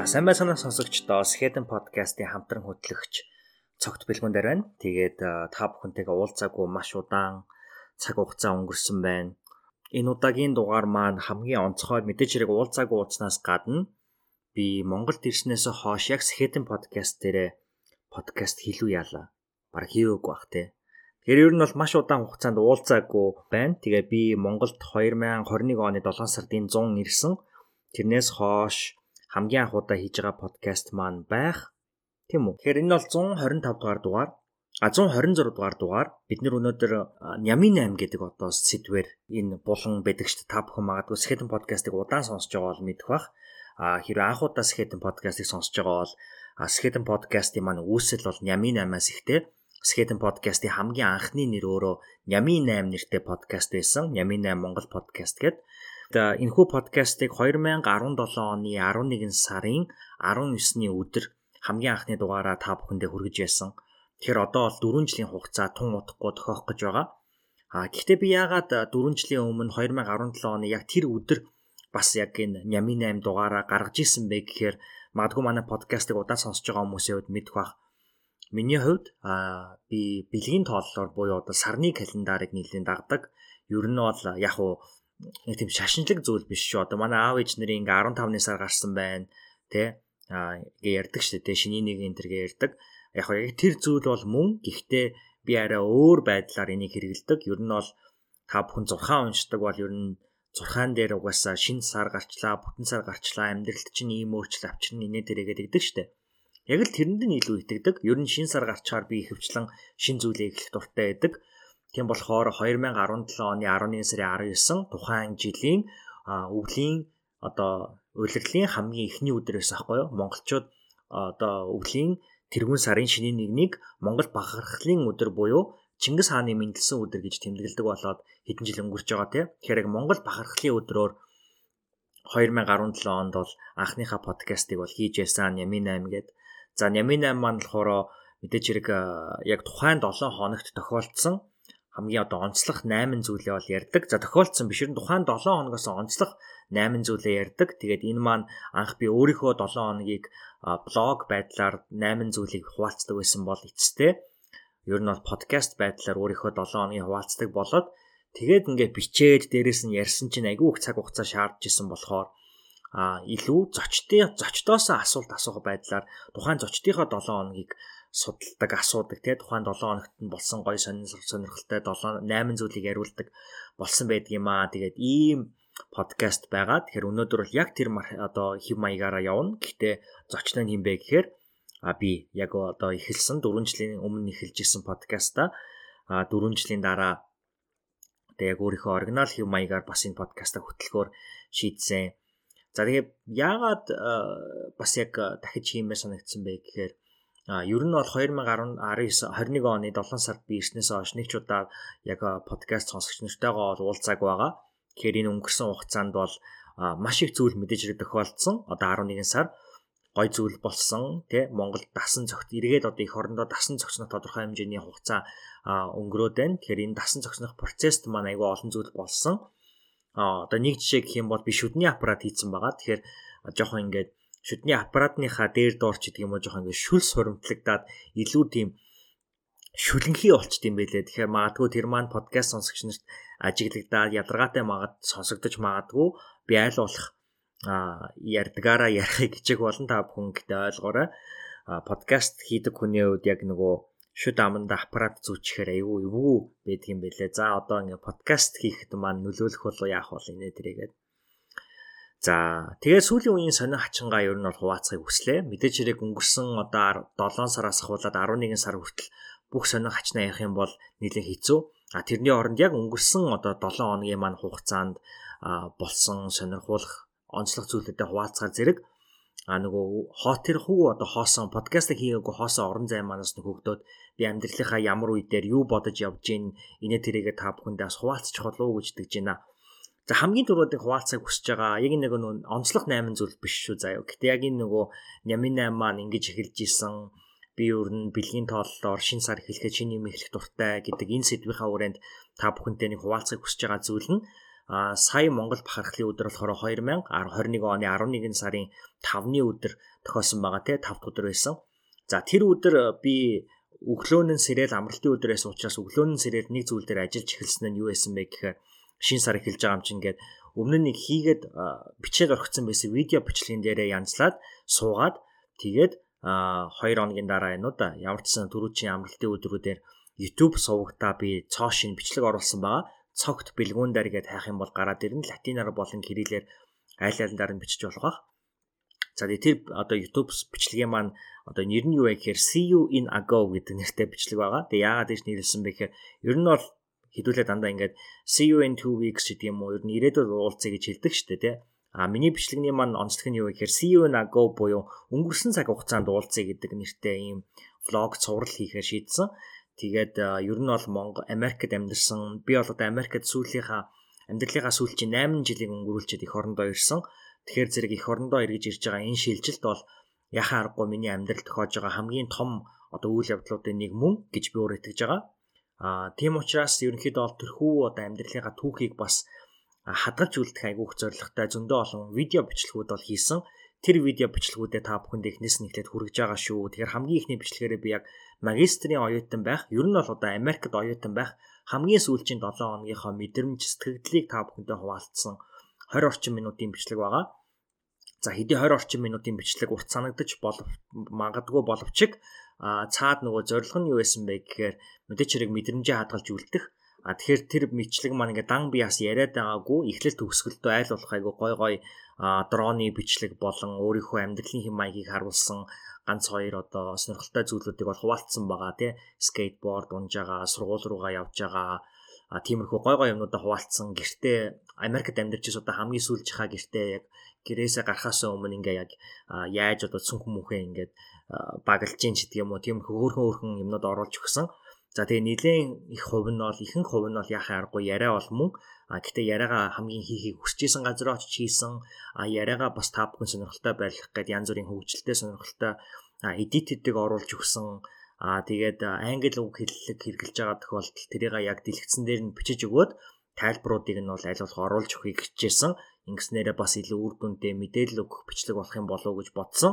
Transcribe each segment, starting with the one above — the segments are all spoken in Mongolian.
За сайн байцгаана сонсогчдоо Skeleton podcast-ийн хамтран хөтлөгч цогт бэлгүүн дээр байна. Тэгээд та бүхэнтэйгээ уулзаагүй маш удаан цаг хугацаа өнгөрсөн байна. Энэ удаагийн дугаар маань хамгийн онцгой мэдээж хэрэг уулзаагүй уузнаас гадна би Монголд ирснээс хойш яг Skeleton podcast дээр подкаст хийлүү яалаа. Бараг хийвээгүй бах те. Тэгэхээр ер нь бол маш удаан хугацаанд уулзаагүй байна. Тэгээ би Монголд 2021 оны 7 сарын 100 ирсэн. Тэрнээс хойш хамгийн анх удаа хийж байгаа подкаст маань байх. Тийм үү? Тэгэхээр энэ бол 125 дугаар дугаар. А 126 дугаар дугаар бид нэр өнөөдөр Нямын 8 гэдэг одоо сэдвэр энэ булан дээ. Та бүхэн магадгүй Skeleton podcast-ыг удаан сонсож байгаа бол мэдэх бах. А хэрвээ анх удаа Skeleton podcast-ыг сонсож байгаа бол Skeleton podcast-ийн маань үүсэл бол Нямын 8-аас ихтэй. Skeleton podcast-ийн хамгийн анхны нэр өөрөө Нямын 8 нэртэй подкаст байсан. Нямын 8 Монгол podcast гэдэг. Энэхүү подкастыг 2017 оны 11 сарын 19-ны өдөр хамгийн анхны дугаараа та бүхэндээ хүргэж яасан. Тэгэхээр одоо бол 4 жилийн хугацаа тун утахгүй тохиох гэж байгаа. А гэхдээ би яагаад 4 жилийн өмнө 2017 оны яг тэр өдөр бас яг энэ Нями 8 дугаараа гаргаж исэн бэ гэхээр магадгүй манай подкастыг удаа сонсож байгаа хүмүүсийн хувьд мэдэх бах. Миний хувьд а би бэлгийн тооллоор буюу одоо сарны календарыг нэлээд дагдаг. Ер нь бол яг уу нэг тийм шашинлаг зүйл биш шүү. Одоо манай аав ээж нарын ингээ 15-ны сар гарсан байна. Тэ аа ингээ ярьдаг шүү дээ. Шиний нэг энэ төргээ ярьдаг. Яг хоо яг тэр зүйл бол мөн гэхдээ би арай өөр байдлаар энийг хэрэгэлдэг. Ер нь бол та бүхэн зурхаан уншдаг бол ер нь зурхаан дээр угаасаа шинэ сар гарчлаа, бүтэн сар гарчлаа, амьдралд чинь ийм өөрчлөлт авчирна инээ тэрээгээд игдэг штэ. Яг л тэрэнд нь илүү итгэдэг. Ер нь шинэ сар гарчаар би хөвчлэн шинэ зүйлээ эхлэх дуртай байдаг. Тийм болохоор 2017 оны 11 сарын 19 тухайн жилийн өвлийн одоо улирлын хамгийн эхний өдрөөс ахгүй юу монголчууд одоо өвлийн тэргүүн сарын шинийн нэгнийг Монгол бахархлын өдөр буюу Чингис хааны мэндэлсэн өдөр гэж тэмдэглэдэг болоод хэдэн жил өнгөрч байгаа тийм. Тэгэхээр яг Монгол бахархлын өдрөөр 2017 онд бол анхныхаа подкастыг бол хийж байсан Ями 8 гээд. За Ями 8 маань болохоор мэдээж хэрэг яг тухайн 7 хоногт тохиолдсон хамгийн одоо онцлог 8 зүйлээ бол ярьдаг. За тохиолдсон биш энэ тухайн 7 хоногоос онцлог 8 зүйлээ ярьдаг. Тэгээд энэ маань анх би өөрийнхөө 7 хоногийг блог байдлаар 8 зүйлийг хуваалцдаг байсан бол эцэстээ ер нь бол подкаст байдлаар өөрийнхөө 7 хоногийн хуваалцдаг болоод тэгээд ингээд бичээд дээрэс нь ярьсан чинь айгүй их цаг хугацаа шаардж исэн болохоор а илүү зочдын зочдоос асуулт асуух байдлаар тухайн зочдынхоо 7 хоногийг судалдаг, асуудаг тий тухайн 7 хоногт нь болсон гой сонирхолтой 7 8 зүйлийг яриулдаг болсон байдаг юм аа. Тэгээд ийм подкаст байгаа. Тэгэхээр өнөөдөр бол яг тэр одоо хэв маягаараа явна. Гэхдээ зочлон хэм бэ гэхээр а би яг одоо эхэлсэн 4 жилийн өмнө эхэлж исэн подкаста а 4 жилийн дараа тэгээ яг өөрийнхөө оригинал хэв маягаар бас энэ подкастаа хөтлөхөөр шийдсэн. За тэгээ яагаад бас яг дахиж хиймээр санагдсан бэ гэхээр А ер нь бол 2019 21 оны 7 сард би ирснээс хойш нэг ч удаа яг подкаст сонсогч нартайгаа бол уулзааг байгаа. Тэгэхээр энэ өнгөрсөн хугацаанд бол маш их зүйл мэдээж хэрэг тохиолдсон. Одоо 11 сар гой зүйл болсон тий Монгол дасан цогт эргээд одоо их орондоо дасан цогцнох тодорхой хэмжээний хугацаа өнгөрөөд байна. Тэгэхээр энэ дасан цогцнох процесст маань айгүй олон зүйл болсон. А одоо нэг жишээ гэх юм бол би шүдний аппарат хийцэн байгаа. Тэгэхээр жоохон ингээд шүдний аппаратныхаа дээр доорч гэдэг юм уу жоохон ингээд шүл суримтлагдаад илүү тийм шүлэнхий болчт юм байлээ. Тэгэхээр магадгүй тэр маань подкаст сонсогч нарт ажиглагдаад ядаргаатай магад сонсогдож магадгүй би айл болох ярдгаараа ярихыг хичээх болон та бүхэн гэдэг ойлгоорой. подкаст хийдэг хүний хувьд яг нөгөө шүд аманда аппарат зүүчихээр аюу эвгүй байдаг юм байлээ. За одоо ингээ подкаст хийхэд маань нөлөөлөх болоо яах бол инээ тэрийгээд За тэгээд сүүлийн үеийн сонин хачингаа ер нь бол хуваацахыг хүслээ. Мэдээж хэрэг өнгөрсөн одоо 7 сараас ахуулаад 11 сар хүртэл бүх сонин хачнаа явах юм бол нэлээд хэцүү. А тэрний оронд яг өнгөрсөн одоо 7 хоногийн маань хугацаанд болсон сонирхуулах онцлог зүйлүүдэд хуваалцахаар зэрэг а нөгөө хоотэр хүү одоо хоосон подкаст хийгээгүй хоосон орон зай манаас нөхөгдөөд би амьдралынхаа ямар үе дээр юу бодож явж гин инээ тэрийгэ та бүхэндээ хуваалцчих болов уу гэж дэгж байна. За хамгийн түрүүндээ хуваалцахыг хүсэж байгаа яг нэг нэг онцлог 8 зүйл биш шүү заяа. Гэтэ яг энэ нөгөө Нямин 8 маань ингэж эхэлж исэн би өөр нь бэлгийн тооллоор шин сар эхлэхэд шинэ юм эхлэх дуртай гэдэг энэ сэдвийнхаа хүрээнд та бүхэнтэй нэг хуваалцахыг хүсэж байгаа зүйл нь А сая Монгол бахархлын өдөр болохоор 2021 оны 11 сарын 5-ны өдөр тохиосон байгаа те 5 дахь өдөр байсан. За тэр өдөр би өглөөнөө сэрэл амралтын өдөр байсан учраас өглөөнөө сэрэл нэг зүйл дээр ажиллаж эхэлсэн нь юу байсан бэ гэхээр шин сар эхэлж байгаа юм чинь ингээд өмнө нь хийгээд бичээд орхисон байсан видео бичлэгэн дээрээ янзлаад суугаад тэгээд 2 хоногийн дараа энэ удаа ямар ч сан түрүүчийн амралтын өдрүүдээр YouTube сувагтаа би цоо шин бичлэг оруулсан байгаа. Цогт бэлгүүндэр гээд хайх юм бол гараад ирнэ. Латинаар болон кириллээр айл айлнаар нь бичиж болох баг. За тэр одоо YouTube бичлэгийн маань одоо нэр нь юу вэ гэхээр See you in a go гэдэг нэртэй бичлэг байгаа. Тэгээ яагаад гэж нэрлсэн бэ гэхээр ер нь бол хэдүүлээ дандаа ингээд see you in 2 weeks гэдэг юм уу ер нь ирээдүйд уулзъя гэж хэлдэг шүү дээ тий. А миний бичлэгний маань онцлог нь юу гэхээр see you in a go буюу өнгөрсөн цаг хугацаанд уулзъя гэдэг нэртэй ийм влог цуврал хийхээр шийдсэн. Тэгээд ер нь бол Монгол Америкт амьдарсан би бол одоо Америкт сүүлийнхаа амьдралынхаа сүүлчийн 8 жилийг өнгөрүүлчихэд их орондоо ирсэн. Тэгэхээр зэрэг их орондоо эргэж ирж байгаа энэ шилжилт бол яхаа аргагүй миний амьдрал тохиож байгаа хамгийн том одоо үйл явдлуудын нэг мөн гэж би өөр итгэж байгаа. Аа тийм учраас ерөнхийдөө бол тэрхүү одоо амьдралынхаа түүхийг бас хадгалж үлдэх айгүйх зорилготой зөндөө олон видео бичлэгүүд бол хийсэн. Тэр видео бичлэгүүдэд та бүхэнд эхнээс нь эхлээд хүргэж байгаа шүү. Тэгэхээр хамгийн ихний бичлэгээрээ би яг магистрийн оюутан байх, ер нь бол одоо Америкт оюутан байх хамгийн сүүлчийн 7 хоногийнхоо мэдрэмж сэтгэлдлийг та бүхэнтэй хуваалцсан 20 орчим минутын бичлэг байгаа. За хэдий 20 орчим минутын бичлэг урт санагдаж болов магадгүй боловч цаад нөгөө зорилго нь юу байсан бэ гэхээр мэдээч хэрэг мэдрэмжээ хадгалж үлдэх. А тэгэхээр тэр мэдлэг маань ингээ дан биас яриад байгаагүй эхлэл төгсгөлдөө айл болох айгу гой гой дроны бичлэг болон өөрийнхөө амьдралын хэм маягийг харуулсан ганц хоёр одоо сонирхолтой зүйлүүдийг бол хуваалцсан байгаа тий скейтборд унж байгаа сургууль руугаа явж байгаа а тиймэрхүү гой гой юмнуудаа хуваалцсан. Гэртээ Америкт амьдарч байгаа одоо хамгийн сүүлжийнхаа гэртээ яг гэрээсээ гарахаас өмнө ингээ яг яаж одоо цүнх мөнхөө ингээд багалж ин гэдэг юм уу? Тиймэрхүү өөрхөн өөрхөн юмнууд оруулж өгсөн. За тэгээ нэгэн их хувь нь бол ихэнх хувь нь бол яхаа аргагүй яриа бол мөн. А гэтээ яриагаа хамгийн хийхийг хүсэж исэн газар очиж хийсэн. А яриагаа бас та бүхэн сонирхолтой байх гээд янз бүрийн хөгжилтэй сонирхолтой эдитэдийг оруулж өгсөн а тэгээд англи үг хэллэг хэрэгжилж байгаа тохиолдолд тэрийг яг дэлгэцэн дээр нь бичиж өгөөд тайлбаруудыг нь бол аль болох оруулж өгөхийг хичээсэн ингэснээрээ бас илүү үр дүнтэй мэдээлэл өгөх бичлэг болох юм болов уу гэж бодсон.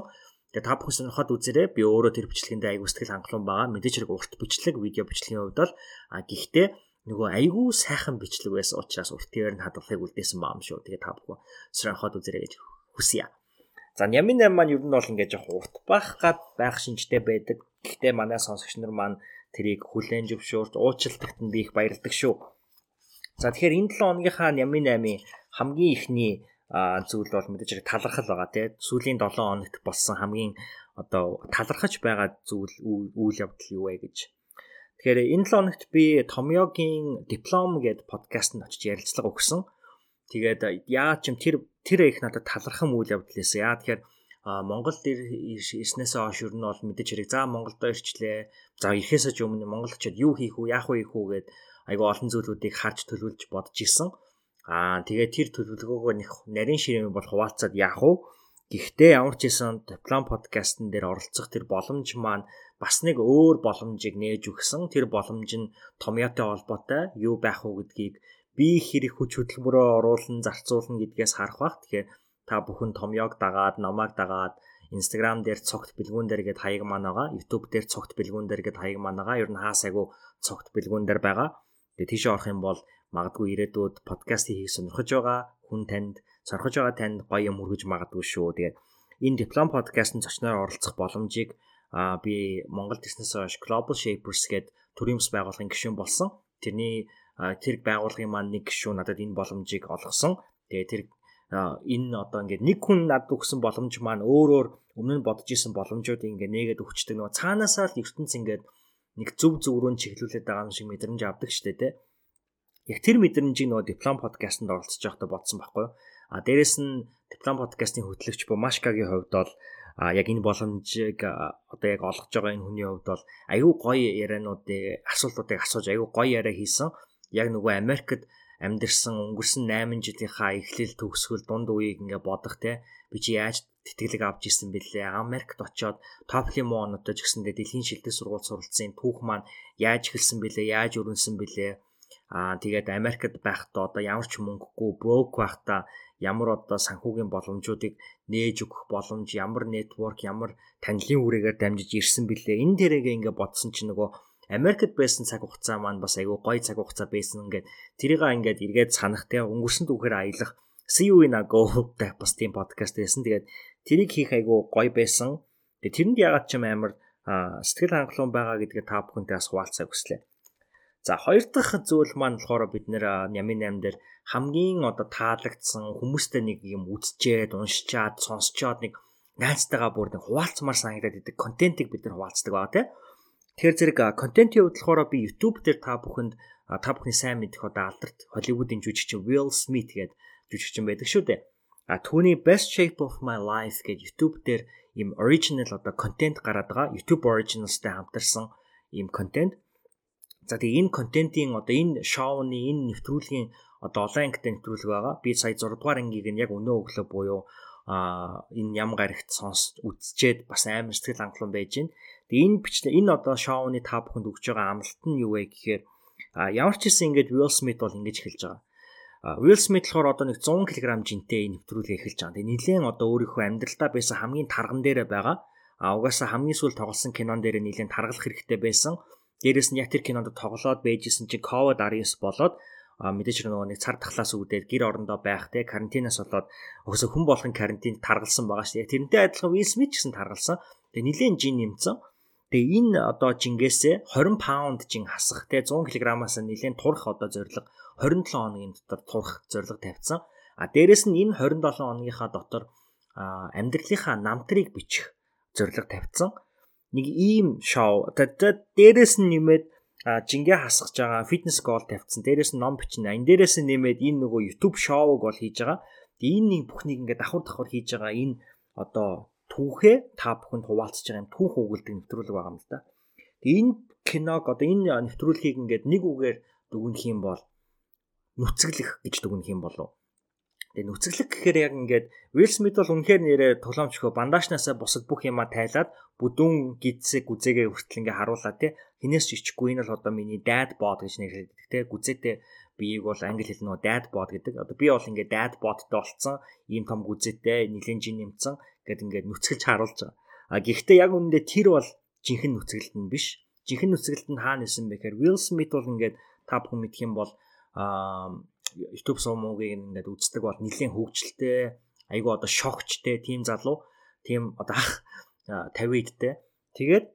Тэгээ та бүхэн сонирхоод үзээрэй. Би өөрөө тэр бичлэгэндээ аягүй сэтгэл хангалуун байгаа. Мэдээж хэрэг урт бичлэг, видео бичлэгийн хувьд бол а гэхдээ нөгөө аягүй сайхан бичлэг байсан учраас урт TV-ээр нь хадгалахыг үлдээсэн баам шүү. Тэгээ та бүхэн сонирхоод үзээрэй гэж хүсье. За Нямин 8 маань ер нь бол ингээд жоох урт байх гад байх шинжтэй байдаг. Гэхдээ манай сонсогч нар маань тэрийг хүлээн зөвшөөрч уучлалтад нь би их баярлдаг шүү. За тэгэхээр энэ 7 хоногийнхаа Нямин 8-ийн хамгийн ихний зүйл бол мэдээж хэрэг талархал байгаа тий. Сүүлийн 7 хоногт болсон хамгийн одоо талархаж байгаа зүйл үйл явдал юу вэ гэж. Тэгэхээр энэ 7 хоногт би Томьёгийн диплом гэдэг подкастт очиж ярилцлага өгсөн. Тэгээд яа ч юм тэр тэр их надад талархам үйл явдал байсан. Яа тэгэхээр Монгол ирснээсээ хойш ер нь бол мэдээж хэрэг за Монголдо ирчлээ. За ирэхээсээ ч өмнө монголчууд юу хийх үү, яах вэ хийх үү гэд айгүй олон зүйлүүдийг харж төлөвлөж бодож исэн. Аа тэгээд тэр төлөвлөгөөгөө нэг нарийн ширээн бол хуваалцаад яах вэ? Гэхдээ ямар ч хэсэн диплом подкастн дээр оролцох тэр боломж маань бас нэг өөр боломжийг нээж өгсөн. Тэр боломж нь Томьёотой холбоотой юу байх вэ гэдгийг би хэрэг хүч хөдөлмөрөөр оруулан зарцуулна гэдгээс харах бах. Тэгэхээр та бүхэн Томьёог дагаад, намайг дагаад Instagram дээр цогт бэлгүүн дээр гээд хаяг маань байгаа. YouTube дээр цогт бэлгүүн дээр гээд хаяг маань байгаа. Ер нь хаасайгу цогт бэлгүүн дээр байгаа. Тэгээ тийш орох юм бол магадгүй ирээдүйд подкаст хийх сонирхож байгаа хүн танд сонирхож байгаа танд гоё юм хүргэж магадгүй шүү. Тэгээд энэ диплом подкастын зочноор оролцох боломжийг би Монгол Business Global Shapers гэдэг төрийн бас байгууллагын гишүүн болсон. Тэрний тэр байгууллагын маань нэг гишүүн надад энэ боломжийг олгосон. Тэгээ тэр энэ одоо ингээд нэг хүн надад өгсөн боломж маань өөрөөр өмнө нь бодож исэн боломжуудыг ингээд нээгээд өгчдөг. Нөгөө цаанаасаа л ертөнц ингээд нэг зөв зөв рүү чиглүүлээд байгаа юм шиг мэдрэмж авдаг штэ тэ яг тэр мэдрэмжийг нөгөө диплом подкастт оролцож байхдаа бодсон байхгүй юу. А дээрэс нь диплом подкастын хөтлөгч Бумашкагийн хувьд бол а яг энэ боломжийг одоо яг олгож байгаа энэ хүний хувьд бол аюу гоё яриануудыг асуултуудыг асууж аюу гоё яриа хийсэн. Яг нөгөө Америкт амьдэрсэн өнгөрсөн 8 жилийнхаа эхлэл төгсгөл дунд үеийг ингээ бодох те. Би чи яаж тэтгэлэг авч ирсэн бэлээ Америкт очиод топлим оноотой ч гэсэндээ дэлхийн шилдэг сургууль суралцсан түүх маань яаж эхэлсэн бэлээ яаж өрнөсөн бэлээ Аа тэгээд Америкт байхдаа одоо ямар ч мөнгөгүй брок байхдаа ямар одоо санхүүгийн боломжуудыг нээж өгөх боломж, ямар network, ямар танилын үрээгээр дамжиж ирсэн бilé. Энэ дээрээ ингээ бодсон чинь нөгөө Америкт байсан цаг хугацаа маань бас айгүй гоё цаг хугацаа байсан ингээд тэрийг ингээд эргээд санах те өнгөрсөн түүхээр аялах See you in a go гэх бас тийм подкаст байсан. Тэгээд тэрийг хийх айгүй гоё байсан. Тэгээд тэрэнд ягаад ч юм амар сэтгэл хангалуун байгаа гэдгээ та бүхэнтэй бас хуваалцах хүслээ. За хоёр дахь зүйл маань болохоор бид нэр Нямын 8 дээр хамгийн одоо таалагдсан хүмүүстэй нэг юм үзчээд, уншичаад, сонсчоод нэг найзтайгаа бүр нэг хуваалцмаар санагдаад идэг контентийг бид нар хуваалцдаг байгаа тийм. Тэгэхээр зэрэг контентын хувьд болохоор би YouTube дээр та бүхэнд та бүхний сайн мэдих одоо алдарт Hollywood-ын жүжигчин Will Smith гэдэг жүжигчин байдаг шүү дээ. А түүний Best Shape of My Life гэж YouTube дээр ийм original одоо контент гараад байгаа. YouTube Originals-тай хамтарсан ийм контент. За тэгээ энэ контентын одоо энэ шоуны энэ нэвтрүүлгийн одоо олон ангитай нэвтрүүлэг байгаа. Би сая 6 дугаар ангийг нь яг өнөө өглөө буюу а энэ ям гарагт сонс үзчээд бас амар сэтгэл хангалуун байж байна. Тэгээ энэ бичлэг энэ одоо шоуны та бүхэнд өгж байгаа амлалт нь юу вэ гэхээр ямар ч хэсэн ингээд Will Smith бол ингэж эхэлж байгаа. Will Smith болохоор одоо нэг 100 кг жинтэй нэвтрүүлгээ эхэлж байгаа. Тэгээ нилээн одоо өөрийнхөө амьдралдаа байсан хамгийн тарган дээрээ байгаа. А угаасаа хамгийн сүүл тоглосон кинон дээр нилээн таргалах хэрэгтэй байсан. Дээрээс нь яг тэр кинонд тоглоод байжсэн чинь COVID-19 болоод мэдээж нөгөө нэг цар тахлаас үүдээд гэр орондоо байх те карантинаас болоод өсө хүн болгон карантинд таргалсан байгаа шүү. Тэрнтэй адилхан Will Smith ч гэсэн таргалсан. Тэгээ нилээн жин нэмсэн. Тэгээ энэ одоо жингээсээ 20 паунд жин хасах те 100 кг-аас нилээн турах одоо зорилго 27 хоногийн дотор турах зорилго тавьсан. А дээрэс нь энэ 27 хоногийнхаа дотор амьдралынхаа намтрыг бичих зорилго тавьсан. Нэг ийм шоу. Дээрэс нь нэмээд жингээ хасгаж байгаа фитнес гол тавьсан. Дээрэс нь ном бичнэ. Энэ дээрэс нь нэмээд энэ нөгөө YouTube шоуг бол хийж байгаа. Тэгээ энэ нэг бүхнийг ингээд давхар давхар хийж байгаа энэ одоо түүхээ та бүхэнд хуваалцаж байгаа юм түүх өгүүлдэг нэвтрүүлэг байгаа юм л да. Тэгээ энэ киног одоо энэ нэвтрүүлгийг ингээд нэг үгээр дүгнэх юм бол нүцгэлэх гэж дүгнэх юм болов. Тэгээ нүцгэлэг гэхээр яг ингээд Will Smith бол үнэхээр нэрээ тоглоомчхөө бандажнаасаа бусад бүх юма тайлаад бүдүүн гидсэг гүзээгээ хүртэл ингээ харуулаа тий. Хинээс ч ичгүй энэ бол одоо миний dad bod гэж нэрлэдэг тий. Гүзээтэй биеийг бол англи хэл нөгөө dad bod гэдэг. Одоо би бол ингээ dad bodтой болцсон. Ийм том гүзээтэй нилэн жин нэмсэн гэд ингээ нүцгэлж харуулж байгаа. А гэхдээ яг үүндээ тэр бол жинхэнэ нүцгэлт нь биш. Жинхэнэ нүцгэлт нь хаана исэн бэ гэхээр Will Smith бол ингээ та бүхэн мэдх юм бол аа YouTube сумуугийг ингээд үздэг бол нэлийн хөвгчлээ айгүй одоо шогчтэй тийм залуу тийм одоо 50 идтэй тэгээд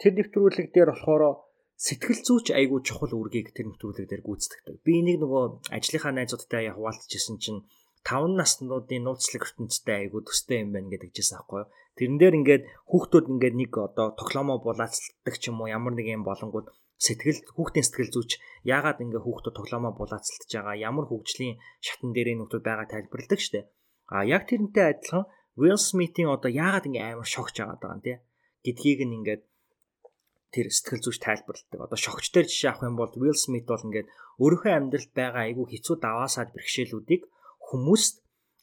тэр нэвтрүүлэг дээр болохоор сэтгэл зүйч айгүй чухал үргийг тэр нэвтрүүлэг дээр гүйцэтгэдэг. Би энийг нөгөө ажлынхаа найзуудтай хаваалтчихсэн чинь 5 наснуудын нууцлаг ертөнцтэй айгүй төстэй юм байна гэдэг жисэн аахгүй юу. Тэрэн дээр ингээд хүүхдүүд ингээд нэг одоо тоглоомоо булаацдаг ч юм уу ямар нэг юм болонгууд сэтгэл хүүхдийн сэтгэл зүйч яагаад ингээ хүүхдүүд тоглоомоо булаацалтж байгаа ямар хөгжлийн шатн дээр хүмүүс байгаа тайлбарладаг штэ. А яг тэрнтэй адилхан Will Smith-ийн одоо яагаад ингээ амар шогч байгаа даа тий гэдгийг нь ингээд тэр сэтгэл зүйч тайлбарладаг. Одоо шогчтой жишээ авах юм бол Will Smith бол ингээд өөрийнхөө амьдралд байгаа айгүй хэцүү даваасаад бэрхшээлүүдийг хүмүүст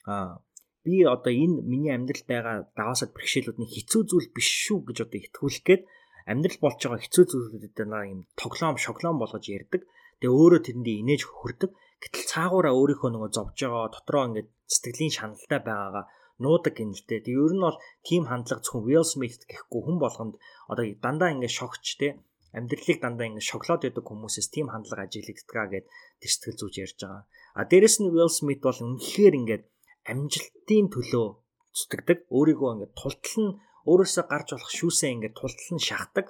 а би одоо энэ миний амьдралд байгаа даваасаад бэрхшээлүүд нь хэцүү зүйл биш шүү гэж одоо итгүүлэх гээд амьдрал болж байгаа хэцүү зүйлүүдэд наа юм тоглоом шоглоом болгож ярьдаг. Тэгээ өөрөө тэрэндээ инээж хөхөрдөг. Гэтэл цаагаараа өөрийнхөө нөгөө зовж байгаа дотроо ингээд сэтгэлийн шаналтай байгаагаа нуудаг гинэлтэй. Тэгээ ер нь бол team хандлага зөвхөн Will Smith гэхгүй хүн болгонд одоо дандаа ингээд шогч те амьдралыг дандаа ингээд шоколад ядаг хүмүүсээс team хандлага ажиглагддаг гэд тэр сэтгэл зүйч ярьж байгаа. А дээрэс нь Will Smith бол үнэхээр ингээд амжилтын төлөө зүтгэдэг. Өөрийгөө ингээд тултал нь өөрөөсөө гарч болох шүүсээ ингээд тултал нь шахдаг.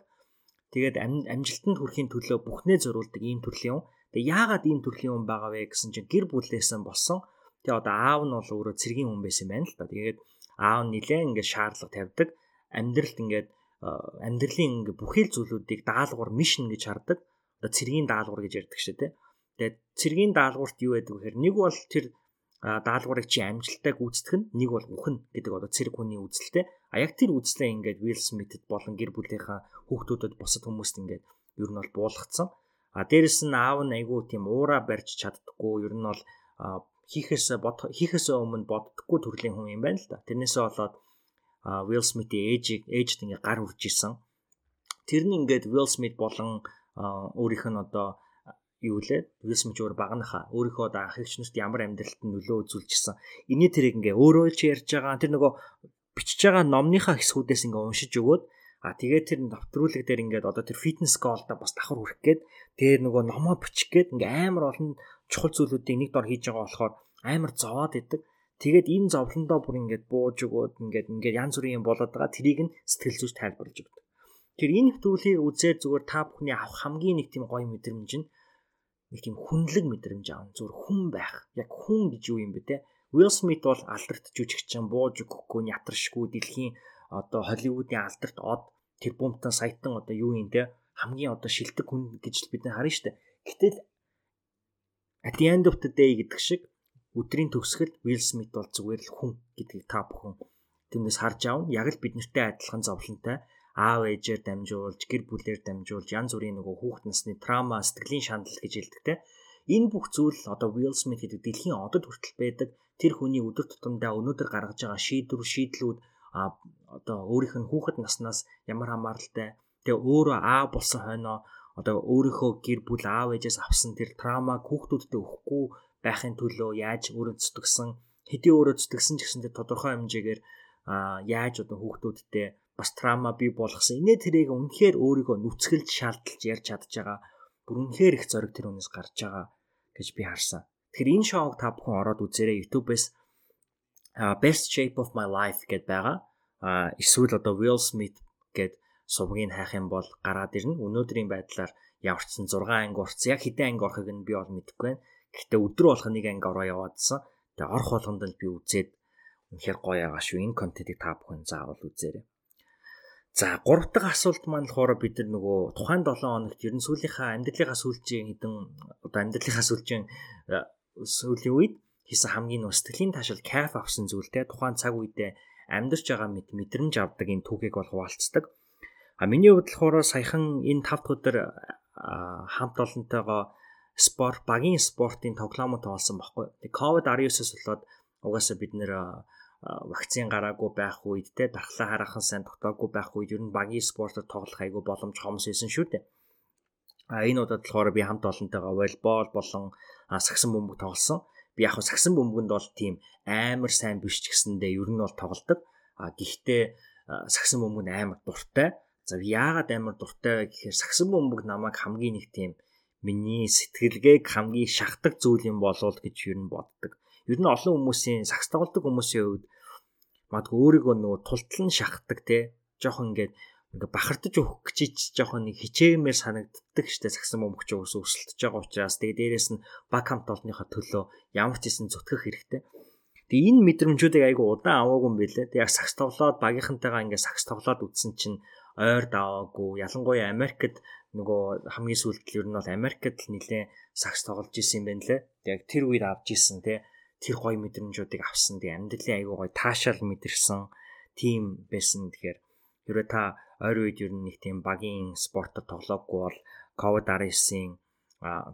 Тэгээд амжилтанд хүрэхин төлөө бүхнээ зориулдаг ийм төрлийн юм. Тэгээ яагаад ийм төрлийн юм байгаа вэ гэсэн чинь гэр бүлээсэн болсон. Тэгээ одоо аав нь бол өөрөө цэргийн хүн байсан байна л да. Тэгээд аав нь нилээн ингээд шаардлага тавьдаг. Амьдралд ингээд амьдралын ингээд бүхэл зүйлүүдийг даалгавар мишн гэж хардаг. Одоо цэргийн даалгавар гэж ярьдаг шүү дээ. Тэгээд цэргийн даалгаварт юу байдаг вэ гэхээр нэг бол тэр даалгаврыг чи амжилттай гүйцэтгэх нь нэг бол үхэн гэдэг одоо цэрэг хүний үзэлтэй. А яг тэр үзлээ ингээд Will Smith-д болон гэр бүлийнхаа хүүхдүүдэд бусад хүмүүст ингээд ер нь бол буулгацсан. А дээрэс нь аав нь айгүй тийм уура барьж чаддггүй ер нь бол хийхээс бод хийхээс өмнө боддггүй төрлийн хүн юм байна л да. Тэрнээсээ болоод Will Smith-ийн ээжийг ээжд ингээд гар үрж исэн. Тэр нь ингээд Will Smith болон өөрийнх нь одоо юу лээ Will Smith өөр багнаха өөрийнхөө одоо ах эгч нарт ямар амьдралд нөлөө үзүүлчихсэн. Эний тэрийг ингээ өөрөө ч ярьж байгаа. Тэр нөгөө бичиж байгаа номныхаа хэсгүүдээс ингээ уншиж өгөөд А тэгээд тэр давтруулаг дээр ингээд одоо тэр фитнес гоолда бас давхар хүрэх гээд тэр нөгөө номоо бичих гээд ингээ амар олон чухал зүйлүүдийг нэг дор хийж байгаа болохоор амар зовоод идэг. Тэгээд энэ зовлондоо бүр ингээд бууж өгөөд ингээд ингээд янз бүрийн болоод байгаа тэрийг нь сэтгэл зүйч тайлбарлаж өгдөг. Тэр энэ нэвтрүүлгийг үзээд зүгээр та бүхний авах хамгийн нэг тийм гоё мэдрэмж нь нэг тийм хүнлэг мэдрэмж аав. Зүгээр хүн байх. Яг хүн гэж юу юм бэ те? Will Smith бол алдарт жүжигчин бууж өгөхгүй ятаршгүй дэлхийн одоо Холливуудын алдарт од тэр бумтан саятан одоо юу юм те хамгийн одоо шилдэг хүн гэж бид нар харна штэ. Гэтэл at the end of the day гэдэг шиг өдрийн төгсгөл Will Smith бол зүгээр л хүн гэдгийг та бүхэн тэрнээс харж аав. Яг л бид нартэй адилхан зовлонтой аав ээжээр дамжуулж, гэр бүлээр дамжуулж янз бүрийн нөгөө хүүхэд насны трама, сэтгэлийн шанал гэж хэлдэг те. Энэ бүх зүйл одоо Will Smith гэдэг дэлхийн одод хүртэл байдаг. Тэр хүний өдөр тутамдаа өнөөдөр гаргаж байгаа шийдвэр, шийдлүүд а одоо өөрийнх нь хүүхэд наснаас ямар хамааралтай тэгээ өөрөө аа болсон хойноо одоо өөрийнхөө гэр бүл аав ээжээс авсан тэр травмаг хүүхдүүдтэй өгөхгүй байхын төлөө яаж өөрөө зүтгэсэн хэдий өөрөө зүтгэсэн ч гэсэн тодорхой хэмжээгээр яаж одоо хүүхдүүдтэй бас травма бий болгосон. Инээ тэрийг үнэхээр өөрийгөө нүцгэлж шаардалж ярьж чадж байгаа. Бүр үнэхээр их зориг тэр хүнээс гарч байгаа гэж би харсан. Тэгэхээр энэ шоуг та бүхэн ороод үзээрэй YouTube-ээс Best Shape of My Life гэдээ байгаа. А эсвэл одоо Will Smith гэд сувгийг хайх юм бол гараад ирнэ. Өнөөдрийн байдлаар яварчсан 6 анги урц. Яг хэдэн анги орохыг нь би бол мэдэхгүй байна. Гэхдээ өдөр болох нэг анги ороо яваадсан. Тэгээ орох болгонд л би үзээд үнэхээр гоё байгаа шүү. Энэ контентыг та бүхэн заавал үзээрэй. За 3 дахь асуулт маань болохоор бид нар нөгөө тухайн 7 хоногт ер нь сүүлийнхаа амьдралынхаа сүүлчийн хэдэн одоо амьдралынхаа сүүлчийн сүүлийн үед хийсэн хамгийн нөө сэтгэлийн таашаал кайф авсан зүйлтэй тухайн цаг үедээ амьдарч байгаа мэд мэдрэмж авдаг энэ түүхийг бол хуваалцдаг. А миний хувьд болохоор саяхан энэ 5 дахь өдөр хамт олонтойгоо спорт багийн спортын тоглоомод тоолсон баггүй. Тэг ковид 19-с болоод угаасаа бид нэр вакцин гараагүй байх үед те дархлаа хараахан сайн тогтоогүй байх үед ер нь багийн спортод тоглох айгүй боломж хомс байсан шүү дээ. А энэ удаад болохоор би хамт олонтойгоо волейбол болон сагсан бөмбөг тоглосон. Би яг сагсан бөмбөгөнд бол тийм амар сайн биш ч гэсэндээ ер нь бол тоглолдог. А гэхдээ сагсан бөмбөг амар дуртай. За яагаад амар дуртай вэ гэхээр сагсан бөмбөг намайг хамгийн нэг тийм миний сэтгэлгээг хамгийн шахдаг зүйл юм болов гэж ер нь боддог. Ер нь олон хүмүүсийн сагс тоглодог хүмүүсийн хувьд магадгүй өөрийгөө нөгөө тултлан шахдаг те жоохон ингээд ингээ бахардаж өгөх гэж жоохон нэг хичээгмээр санагддаг штэ сагсан бөмбөгч уус өсөлтөж байгаа учраас тэгээ дээрэс нь баг хамт олонныхоо төлөө ямар ч хэсэн зүтгэх хэрэгтэй. Тэгээ энэ мэдрэмжүүдийг айгу удаан аваагүй юм билэ. Тэг яг сагс тоглоод багийнхантайгаа ингээ сагс тоглоод үтсэн чинь ойр даваагүй. Ялангуяа Америкт нөгөө хамгийн сүүлд ер нь бол Америкт л нэлээд сагс тоглож исэн юм байна лээ. Яг тэр үед авч исэн те тэр гоё мэдрэмжүүдийг авсан. Тэг амьдралын айгу гоё таашаал мэдэрсэн тим байсан. Тэгэхээр хэрвээ та ойр үед ер нь нэг тийм багийн спортод тоглоагүй бол COVID-19-ийн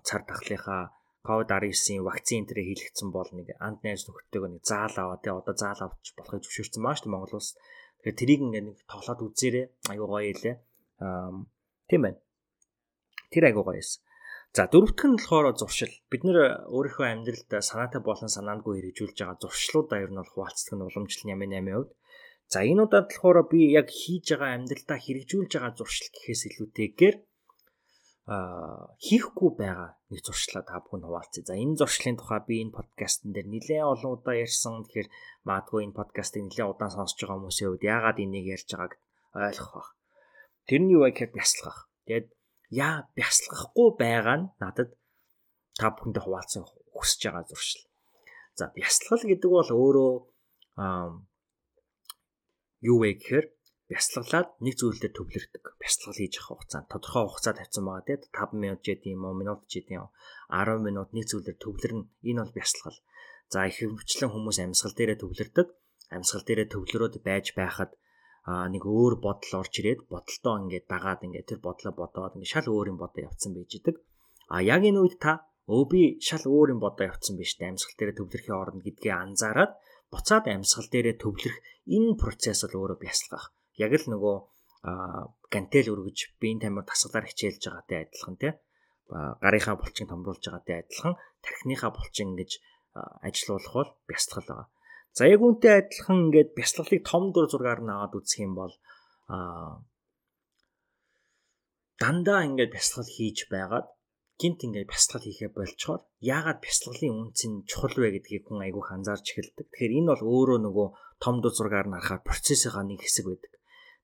цар тахлынхаа COVID-19-ийн вакцин дээр хийлгэсэн бол нэг анд найз нөхдөйгөө нэг заал аваа тий одоо заал авч болохыг зөвшөөрсөн маа шүү Монгол улс. Тэгэхээр тэрийг ингээ нэг тоглоод үзээрэй. Аюу гоё илээ. Аа тийм байна. Тэр аюу гоё эс. За дөрөвтг нь болохоор зуршил. Бид нэр өөрийнхөө амьдралд санаатай болон санаандгүй хэрэгжүүлж байгаа зуршлуудаа ер нь бол хуваалцдаг нь уламжлал 88% хувьд За энэ удаад болохоор би яг хийж байгаа амьдралдаа хэрэгжүүлж байгаа зуршил гэхээс илүүтэйгээр а хийхгүй байгаа нэг зуршлаа та бүхэн хуваалцъя. За энэ зуршлын тухай би энэ подкастн дээр нэлээд олон удаа ярьсан. Тэгэхээр магадгүй энэ подкастыг нэлээд удаан сонсож байгаа хүмүүсийн хувьд яагаад энийг ярьж байгааг ойлгох баг. Тэр нь юу вэ гэхээр бясалгах. Тэгээд яа бясалгахгүй байгаа нь надад та бүхэндээ хуваалцсан хүсэж байгаа зуршил. За бясалгал гэдэг бол өөрөө юу вэ гэхээр бясалгалаад нэг зүйлдээ төвлөрдөг. Бясалгал хийж авах хугацаанд тодорхой хугацаа тавьсан байгаа тийм 5 минут ч гэдэм юм минут ч гэдэм 10 минут нэг зүйлээр төвлөрнө. Энэ бол бясалгал. За их хөвчлэн хүмүүс амьсгал дээрээ төвлөрдөг. Амьсгал дээрээ төвлөрөөд байж байхад а нэг өөр бодол орж ирээд бодолтоо ингээд дагаад ингээд тэр бодлоо бодоод ингээд шал өөр юм бодоо явцсан байж идэг. А яг энэ үед та өө би шал өөр юм бодоо явцсан биш үү амьсгал дээрээ төвлөрхийн оронд гэдгээ анзаараад буцаад амьсгал дээрээ төвлөрөх энэ процесс бол өөрөө бясалгах. Яг л нөгөө гантел өргөж биеийн тамир тасгалаар хичээлж байгаатай адилхан тий. гарынхаа булчинг томруулж байгаатай адилхан тархиныхаа булчин ингэж ажилуулах бол бясалгал байгаа. За яг үүнтэй адилхан ингээд бясалгалыг том дур зургаар нь аваад үзэх юм бол а дандаа ингээд бясалгал хийж байгаад гинт ингээд бясалгал хийхээ болчоор яагаад бясалгалын үнц нь чухал вэ гэдгийг хүн айгүйх анзаарч эхэлдэг. Тэгэхээр энэ бол өөрөө нөгөө том дур зургаар нь харахаар процессынхаа нэг хэсэг байдаг.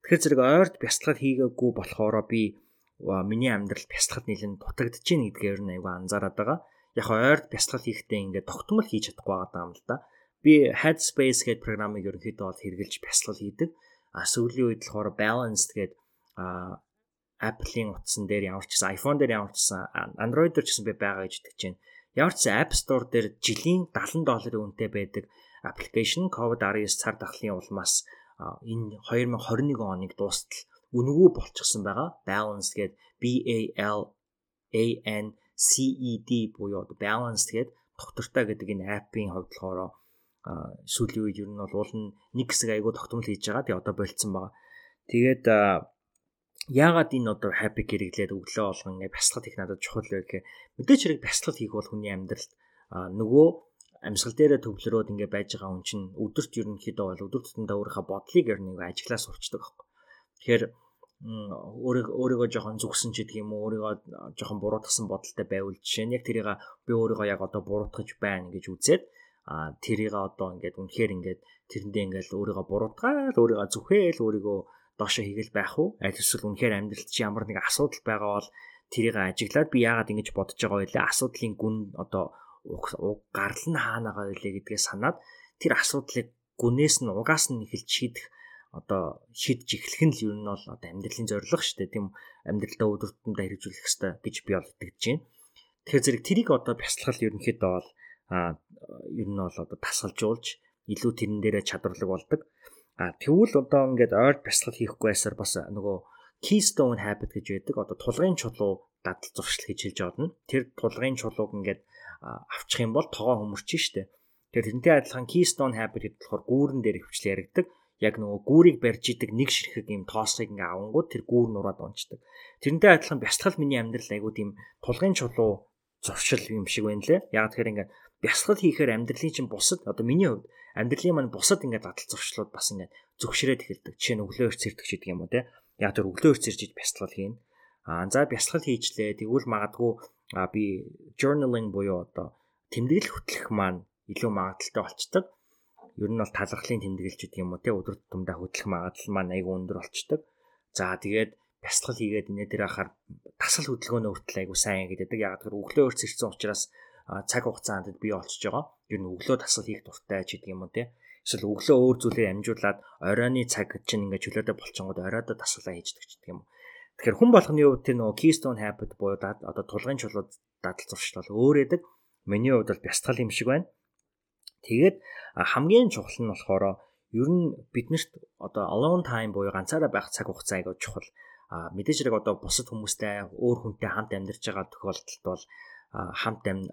Тэгэхээр зэрэг ойрт бясалгал хийгээгүй болохоор би миний амьдрал бясалгалд нэлээд дутагдж байна гэдгээр нь айгүй анзаараад байгаа. Яг ойрт бясалгал хийхдээ ингээд тогтмол хийж чадахгүй байгаа юм л да. Би Headspace гэдэг програмыг ерөнхийдөө бол хэрэгжилж бясалгал хийдэг. А сүүлийн үед болохоор Balanced гэдэг Apple-ийн утсан дээр ямар ч гэсэн iPhone дээр ямар ч гэсэн Android дээр ч гэсэн би байгаа гэж итгэж байна. Ямар ч гэсэн App Store дээр жилийн 70 долларын үнэтэй байдаг application COVID-19 цар тахлын улмаас энэ 2021 оныг дуустал үнгүү болчихсон байгаа. Balance гэдэг B A L A N C E D буюу balance гэдэг доктортой гэдэг энэ аппийн хувьд болохоор сүүлийн үед ер нь бол уул нь нэг хэсэг айгуу тогтмол хийж байгаа. Тэгээ одоо болцсон байгаа. Тэгээд яагаад энэ одоо хапик хэрэглээд өглөө болгон ингээ бясалгал хийх надад чухал вэ гэхээр мэдээч хэрэг бясалгал хийх бол хүний амьдралд нөгөө амьсгал дээрээ төвлөрөөд ингээ байж байгаа хүн чинь өдөрт ерөнхийдөө бол өдөр тутамдаа өөрийнхөө бодлыг ер нь ажиглаа сурчдаг байхгүй. Тэгэхээр өөрийгөө өөрийгөө жоохон зүгсэн ч гэдэг юм уу өөрийгөө жоохон буруутгасан бодолтой байвал жишээ нь яг тэрийг би өөрийгөө яг одоо буруутгаж байна гэж үзээд а тэрийг одоо ингээд үнэхээр ингээд тэрэндээ ингээд өөрийгөө буруутгаад өөрийгөө зүхээл өөрийгөө доошо хийгээл байх уу? Аль эсвэл үнэхээр амьдралд чи ямар нэг асуудал байгаа бол тэрийг ажиглаад би яагаад ингэж бодож байгаа вэ? Асуудлын гүн одоо уг гарал нь хаана байгаа вэ гэдгээ санаад тэр асуудлыг гүнээс нь угаас нь эхэлж шийдэх одоо шийдэж эхлэх нь л ер нь бол одоо амьдралын зорилго шүү дээ. Тийм амьдралдаа өдөртөндөө хэрэгжүүлэх хэрэгтэй гэж би бол итгэж байна. Тэгэхээр зэрэг тэрийг одоо бясалгал ерөнхийдөө бол ер нь бол одоо тасгалжуулж илүү тэрэн дээрээ чадварлаг болдог. А тэгвэл одоо ингээд ойр бясалгал хийхгүй байсаар бас нөгөө keystone habit гэж байдаг. Одоо тулгын чулуу дадал зуршил гэж хэлж байна. Тэр тулгын чулууг ингээд авчих юм бол тогоо хөмөрч штэ. Тэгэхээр тэрнтэй адилхан keystone habit гэдэг болохоор гүүрэн дээр хөвчл яригдаг. Яг нөгөө гүүрийг барьж идэг нэг ширхэг юм тоосхыг ингээ авангууд тэр гүүр нураад унцдаг. Тэрнтэй адилхан бясалгал миний амьдрал айгуу тийм тулгын чулуу зуршил юм шиг байна лээ. Яг тэгэхээр ингээ бясалгал хийхээр амьдралын чинь бусад одоо миний хувьд амьдралын маань бусад ингээд дадал зуршлууд бас ингээд зөвшрээд эхэлдэг. Жишээ нь өглөө өрцөрдөг ч гэдэг юм уу те. Яг тэр өглөө өрцөрж иж бясалгал хийн. Аа за бясалгал хийжлээ. Тэгвэл магадгүй би journaling буюу одоо тэмдэглэл хөтлөх маань илүү магадaltaй болчдөг. Ер нь бол талархлын тэмдэглэж гэдэг юм уу те өдөр тутамдаа хөтлөх магадлал маань айгүй өндөр болчдөг. За тэгээд бясалгал хийгээд инээ дээр ахаар тасал хөдөлгөөнөө хүртэл айгүй сайн гэдэг. Яг тэр өглөө өрцөрсөн учраас цаг хугацаанд бий болчихж байгаа. Ер нь өглөө тасал хийх дуртай ч гэдэг юм уу те. Эсвэл өглөө өөр зүйлээр амжуулаад оройны цаг чинь ингээд чөлөөтэй болчингууд оройдоо тасалаа хийждэг ч гэдэг юм. Тэгэхээр хүн болгоны хувьд тэр нөгөө keystone habit буюу одоо тулгын чулууд дадал зуршил бол өөрөөдөг. Миний хувьд бол бясалгал юм шиг байна. Тэгээд хамгийн чухал нь болохоор ер нь биднэрт одоо alone time буюу ганцаараа байх цаг хугацаа айгаа чухал. А мэдээж хэрэг одоо бусад хүмүүстэй өөр хүнтэй хамт амьдарч байгаа тохиолдолд бол хамт амь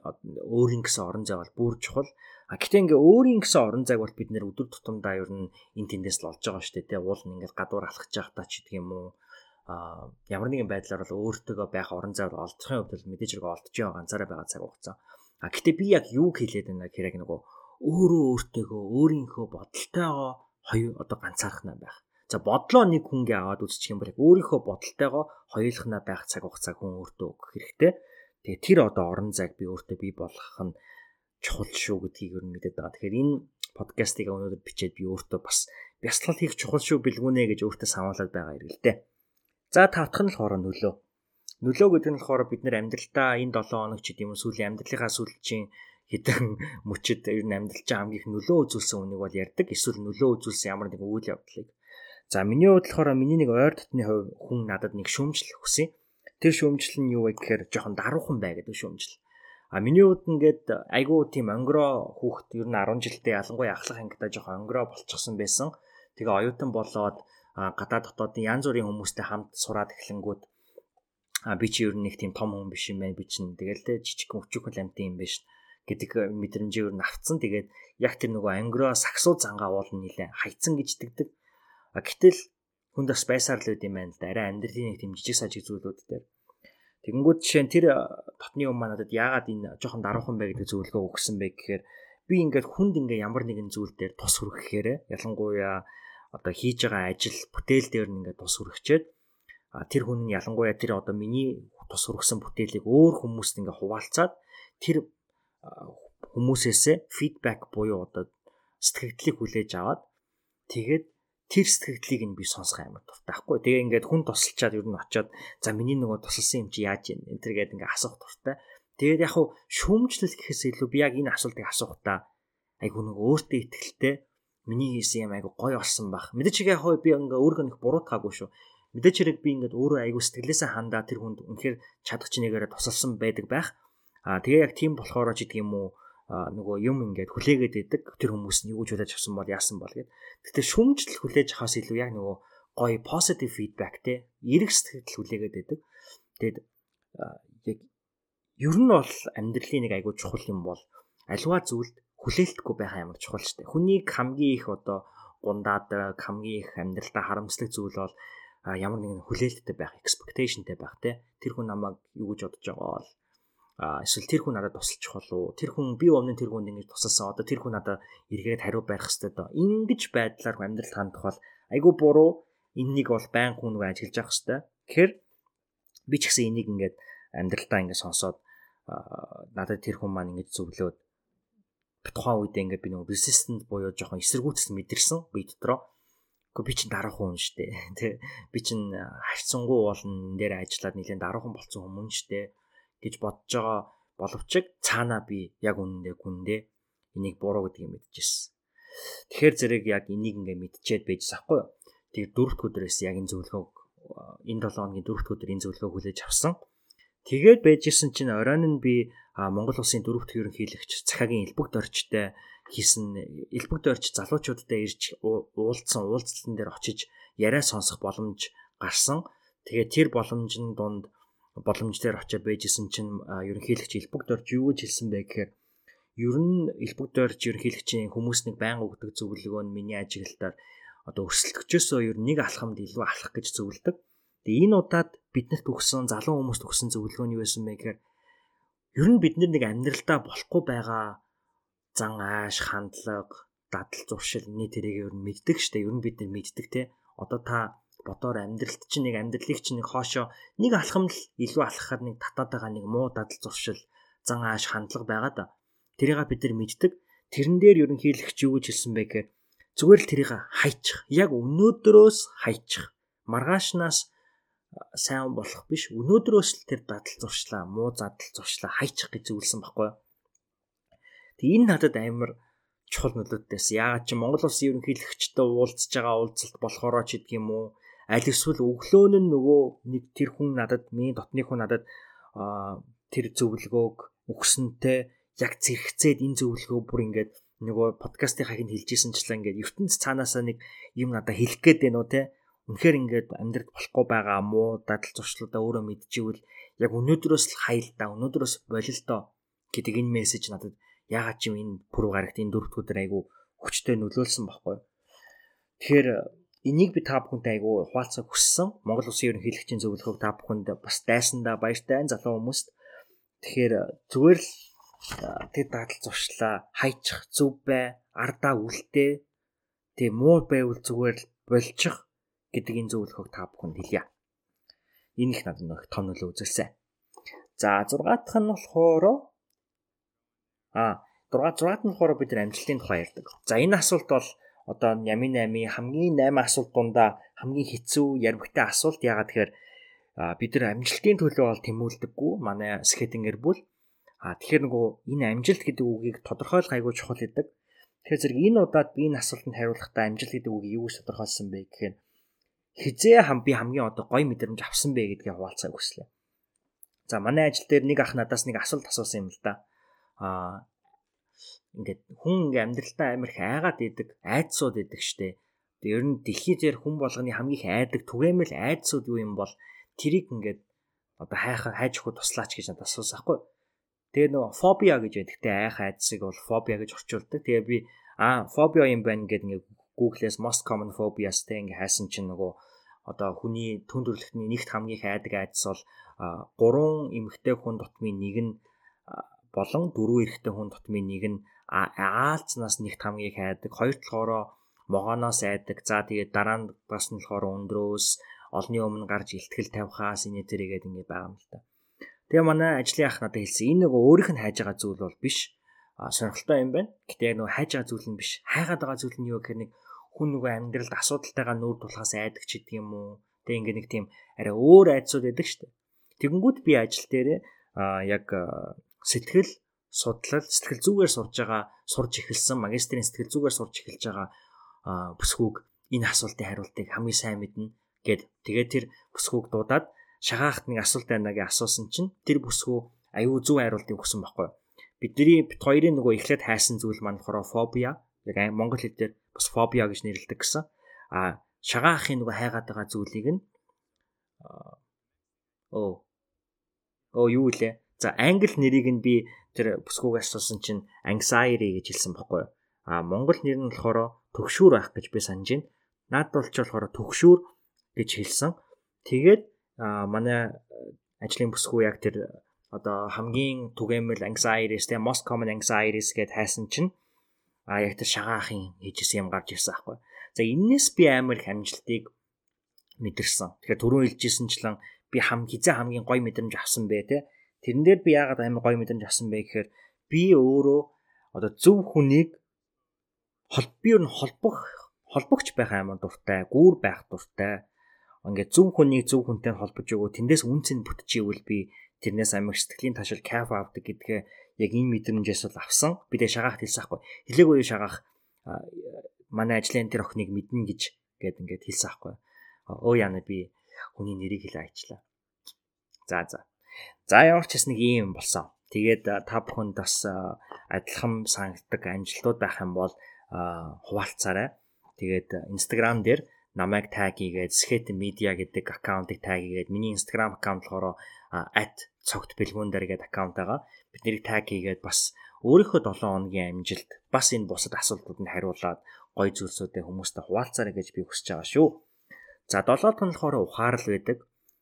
өөрийн гэсэн орон зай бол бүр чухал. А гэтээ ингээ өөрийн гэсэн орон зайг бол бид нэр өдөр тутамдаа ер нь эн тэндээс л олж байгаа шүү дээ. Уул нь ингээ гадуур алхаж явах та ч гэдэг юм уу. А ямар нэгэн байдлаар бол өөртөөгөө байх орон зай бол олдохын хувьд бол мэдээж хэрэг олдож байгаа ганцаараа байгаа цаг хугацаа. А гэтээ би яг юу хэлээд байна гэхээр яг нөгөө өөрөө өөртөөгөө өөрийнхөө бодолтойгоо хоёр одоо ганцаархнаа байх. За бодлоо нэг хүнгээ аваад үзчих юм бол яг өөрийнхөө бодолтойгоо хоёулахнаа байх цаг хугацааг хүн өөртөө өгөх хэрэгтэй. Тэгээ тэр одоо орон зайг би өөртөө бий болгох нь чухал шүү гэдгийг ер нь мэдээд байгаа. Тэгэхээр энэ подкастыг өнөөдөр бичээд би өөртөө бас бясалгал хийх чухал шүү бэлгүүнэ гэж өөртөө сануулад байгаа дээ. За тавтах нь болохоор нөлөө. Нөлөө гэдэг нь болохоор бид нэр амьдралдаа энэ 7 хоног ч гэдэм үү сүүлийн амьдралынхаа сүүлчийн хэдэн мөчөд ер нь амьдралч хамгийн их нөлөө үзүүлсэн үнийг бол ярьдаг. Эсвэл нөлөө үзүүлсэн ямар нэгэн үйл явдлыг. За миний хувьд болохоор миний нэг ойр дотны хүн надад нэг шүүмжлэх хүсье. Тэр шүүмжил нь юу вэ гэхээр жоохон даруухан бай гэдэг шүүмжил. А миний хувьд ингээд айгүй тийм онгороо хүүхэд ер нь 10 жилдээ ялангуяа ахлах ангидаа жоохон онгороо болчихсон байсан. Тэгээ оюутан болоод гадаад дотоодын янз бүрийн хүмүүстэй хамт сураад эхлэнгүүд а би чи ер нь нэг тийм том хүн биш юм байна би чинь тэгэл тэ жижиг өчүүхэн ламтын юм биш гэдэг мэдрэмжийг ер нь авцсан. Тэгээд яг тэр нөгөө ангиро саксуу зангаа уул нь нилээ хайцсан гэж тэгдэг. А гэтэл хүнд бас байсаар л үт юм байна л да. Арай амьдралын нэг тийм жижиг сажиг зүйлүүд дээр. Тэгэнгүүт жишээ нь тэр дотны юм маань надад яагаад энэ жоохон даруухан бэ гэдэг зөвлөгөө өгсөн бэ гэхээр би ингээд хүнд ингээ ямар нэгэн зүйл дээр тус хүргэхээр ялангуяа одоо хийж байгаа ажил бүтээл дээр нь ингээ тус хүргчээд тэр хүн нь ялангуяа тэр одоо миний тус хүргэсэн бүтээлийг өөр хүмүүст ингээ хуваалцаад тэр хүмүүсээсээ фидбек буюу одоо сэтгэгдлийг хүлээж аваад тэгээд тэр сэтгэгдлийг нь би сонсох амар дуртай байхгүй. Тэгээ ингээд хүн тусалчаад ер нь очиод за миний нөгөө тусалсан юм чи яаж юм энэ төр гээд ингээд асуух дуртай. Тэгээд яг хуу шүүмжлэл гэхээс илүү би яг энэ асуултыг асуухтаа айгу нөгөө өөртөө ихтэй миний хийсэн юм айгу гоё болсон баг. Мэдээч яг хуу би ингээ өөргөө нэг буруутгаагүй шүү. Мэдээч хэрэг би ингээд өөрөө айгу сэтгэлээсээ хандаа тэр хүнд үнэхээр чадах чинээгээр тусалсан байдаг байх. Аа тэгээ яг тийм болохоор ч гэдэг юм уу нөгөө юм ингээд хүлээгээд идэг тэр хүмүүс нь юу ч хүлээж авсан бол яасан бол гэд. Гэтэ шүмжлэл хүлээж авахаас илүү яг нөгөө гоё positive feedback те эрг сэтгэл хүлээгээд идэг. Тэгэд яг ер нь бол амьдралын нэг айгүй чухал юм бол альва зүйлд хүлээлтгүй байх амар чухал штэ. Хүнийг хамгийн их одоо гундаадаг хамгийн их амьдралдаа харамсдаг зүйл бол ямар нэгэн хүлээлттэй байх, expectationтэй байх те. Тэр хүн намайг юу гэж бодож байгаа бол эсвэл тэр хүн надад тусалчих болов тэр хүн би өмнө тэр хүнд ингэж тусалсан. Одоо тэр хүн надад эргээд хариу барих хэрэгтэй доо. Ингэж байдлаар амьдралд хандах бол айгүй буруу. Энэнийг бол байн хүн нэг ажиллаж явах хэрэгтэй тэгэхээр би ч гэсэн энийг ингээд амьдралдаа ингээд сонсоод надад тэр хүн маань ингэж зөвлөөд тухайн үедээ ингээд би нэг resistant буюу жоохон эсэргүүцсэн мэдэрсэн би дотроо Гэхдээ би чинь дараахан хүн шүү дээ. Тэ. Би чинь харьцангуй болон дээр ажиллаад нэлээд дараахан болсон хүмүүс шүү дээ гэж бодож байгаа боловч цаанаа би яг үнэндээ гүндээ энийг буруу гэдгийг мэдчихсэн. Тэгэхээр зэрэг яг энийг ингээ мэдчихээд байжс ахгүй юу. Тэг дөрөвт өдрөөс яг энэ зөвлөгөөг энэ 7 хоногийн дөрөвт өдөр энэ зөвлөгөөг хүлээж авсан. Тэгээд байжсэн чинь оройн нь би Монгол улсын дөрөвт ерөнхийлөгч цахагийн элбэгт орчтой хийсэн элбэгт орч залуучуудтай ирж уулзсан уулзалтан дээр очиж яриа сонсох боломж гарсан. Тэгээ тэр боломжийн дунд боломжтой очиод байжсэн чинь ерөнхийлөгч элбэг дорж юу гэж хэлсэн бэ гэхээр ер нь элбэг дорж ерөнхийлөгчийн хүмүүс нэг байнга өгдөг зөвлөгөө нь миний ажиглалтаар одоо өрсөлдөгчөөсөө ер нэг алхамд илүү алхах гэж зөвлөдөг. Тэгээ энэ удаад биднэрт өгсөн залуу хүмүүст өгсөн зөвлөгөө нь юу байсан бэ гэхээр ер нь бид нэг амьдралдаа болохгүй байгаа зан ааш, хандлага, дадал зуршил нэг тэрийг ер нь мэддэг штэ. Ер нь бид нар мэддэг те. Одоо та бодоор амьдралт чинь нэг амьдралыг чинь нэг хоошоо нэг алхам л илүү алхахаар нэг татаад байгаа нэг муу дадал зуршил зан ааш хандлага байгаа да. Тэрийг бид нар мэддэг. Тэрэн дээр ерөнхийлөгч юу гэж хэлсэн бэ гэхээр зүгээр л тэрийг хайчих. Яг өнөөдрөөс хайчих. Маргаашнаас сайн болох биш. Өнөөдрөөс л тэр дадал зуршлаа, муу дадал зуршлаа хайчих гэж зөвлөсөн байхгүй юу? Тэг энэ надад амар чухал нөлөөтэйс. Яагаад чи Монгол улсын ерөнхийлөгчтэй уулзж байгаа уулзалт болохоро ч гэдэг юм уу? Аль эсвэл өглөө нь нөгөө нэг тэр хүн надад миний дотны хүн надад тэр зөвлөгөөг өгсөнтэй яг зэрэгцээд энэ зөвлөгөө бүр ингээд нөгөө подкастын хахыг хэлжсэнчлээ ингээд ертөнц цаанаасаа нэг юм надад хэлэх гээд байна уу те үнэхээр ингээд амьдрал болохгүй байгаа мó дадал зуршлуудаа өөрөө мэдчихвэл яг өнөөдрөөс л хайлтаа өнөөдрөөс болилдоо гэдэг энэ мессеж надад ягаад ч юм энэ пүрэв гарагт энэ дөрөвдүгээр айгу хүчтэй нөлөөлсөн байхгүй. Тэгэхээр Энийг би та бүхэнтэй айгу хуваалцах хүссэн. Монгол Улсын ерөнхийлөгчийн зөвлөгөөг та бүхэнд бас дайсандаа баяртай залуу хүмүүст. Тэгэхээр зүгээр л тэр дадал зуршлаа хайчих зөв бай, ардаа үлдээ. Тэгээ муу байвал зүгээр л болчих гэдэг энэ зөвлөгөөг та бүхэнд хэлье. Энэ их надад нэг том нөлөө үзүүлсэн. За 6 дахь нь болохоор а 6 6 нь болохоор бид амжилтын тухай ярьдаг. За энэ асуулт бол одоо Ямин 8-ийн хамгийн 8 асуулт дундаа хамгийн хэцүү яригтай асуулт яагаад тэгэхээр бид нар амжилтын төлөө бол тэмүүлдэггүй манай скетингэр бүл а тэгэхээр нөгөө энэ амжилт гэдэг үгийг тодорхойлох айгүй чухал гэдэг. Тэгэхээр зэрэг энэ удаад би энэ асуултанд хариулахдаа амжилт гэдэг үгийг юу гэж тодорхойлсон бэ гэхээр хизээ хам би хамгийн одоо гоё мэдрэмж авсан бэ гэдгийг хуваалцахыг хүслээ. За манай ажил дээр нэг ах надаас нэг асуулт асуусан юм л да. Аа ингээд хүн ингээ амьдралдаа амар их айгаад идэг айдсууд идэг штэ. Тэгээ ер нь дэлхий дээр хүн болгоны хамгийн их айдаг түгээмэл айдсууд юу юм бол тэрийг ингээд одоо хайхаа хайж өгөх туслаач гэж надад асуусахгүй. Тэгээ нөгөө фобиа гэж байдаг. Гэтэ айх айдсыг бол фобиа гэж орчуулдаг. Тэгээ би аа фобиа юм байна гэдэг ингээ Google-ээс most common phobias тэ ингээ хайсан чинь нөгөө одоо хүний түн төрлөختний нэгт хамгийн их айдаг айдас бол гурван эмэгтэй хүн дотмын нэг нь болон дөрвөн эрэгтэй хүн дотмын нэг нь аалзнаас нэгт хамгийн хайдаг. Хоёр талаараа могоноос айдаг. За тэгээд дараа нь бас нь болохоор өндрөөс олны өмнө гарч илтгэл тавихаас инээ тэрийгээд ингэ байгаа юм л та. Тэгээ манай ажлын ах надад хэлсэн. Энэ нөгөө өөрийнх нь хайж байгаа зүйл бол биш. А сонирхолтой юм байна. Гэтэ яг нөгөө хайж байгаа зүйл нь биш. Хайгаад байгаа зүйл нь юу гэхээр нэг хүн нөгөө амьдралд асуудалтайгаа нүүр тулахаас айдаг ч гэдэг юм уу. Тэгээ ингээ нэг тийм арай өөр айдсууд байдаг шүү дээ. Тэгэнгүүт би ажил дээрээ яг сэтгэл судлал сэтгэл зүгээр сурж байгаа сурж эхэлсэн магистрийн сэтгэл зүгээр сурж эхэлж байгаа бүсгүйг энэ асуултын хариултыг хамгийн сайн мэднэ гэд. Тэгээд тэр бүсгүйг дуудаад шагаахт нэг асуулт байна гэж асуусан чинь тэр бүсгүй аюу зөв хариултыг өгсөн байхгүй бидний бит хоёрын нөгөө эхлээд хайсан зүйл маань фобиа. Яг монгол хэлээр бас фобиа гэж нэрлэдэг гэсэн. А шагаахын нөгөө хайгаад байгаа зүйлийг нь оо оо юу лээ за англи нэрийг нь би тэр бүсгүйгээс асуусан чинь anxiety гэж хэлсэн баггүй а монгол нэр нь болохоор төгшүүр байх гэж би санаж байна. Наад болч болохоор төгшүүр гэж хэлсэн. Тэгээд манай ажлын бүсгүй яг тэр одоо хамгийн түгээмэл anxieties тэгээ most common anxieties гэд хайсан чинь а яг тэр шагаахын хийжсэн юм гарч ирсэн аахгүй. За энээс би амар их амжилтыг мэдэрсэн. Тэгэхээр түрүүн хэлжсэнчлэн би хам хизээ хамгийн гоё мэдрэмж авсан бэ те. Тэрэн дээр би яагаад амар гоё мэдрэмж авсан бэ гэхээр би өөрөө одоо зөв хүнийг хол би ер нь холбох холбогч байх амар дуртай, гүүр байх дуртай. Ингээд зөв хүнийг зөв хүнтэй холбож өгөө тэндээс үнцэн бүтчихвэл би тэрнээс амар сэтгэлийн ташил кайф авдаг гэдгээ яг энэ мэдрэмжээс бол авсан. Би тэг шагаах хэлсэн хгүй. Хэлээгүй юу шагаах манай ажлын тэр охиныг мэднэ гэж гээд ингээд хэлсэн хгүй. Өө яна би хүний нэрийг хэлээ айчлаа. За за. За ямар ч хэс нэг юм болсон. Тэгээд та бүхэнд бас адилхан санагддаг амжилтууд байх юм бол хуваалцаарай. Тэгээд Instagram дээр намайг таг хийгээд Skate Media гэдэг аккаунтыг таг хийгээд миний Instagram аккаунт болохоор @цогт бэлгүүн дээр гэдэг аккаунт байгаа. Бид нэрийг таг хийгээд бас өөрийнхөө 7 хоногийн амжилт бас энэ бусад асуултууданд хариулаад гой зүйлсүүдээ хүмүүстээ хуваалцаарай гэж би хүсэж байгаа шүү. За 7 тон болохоор ухаарл байдаг.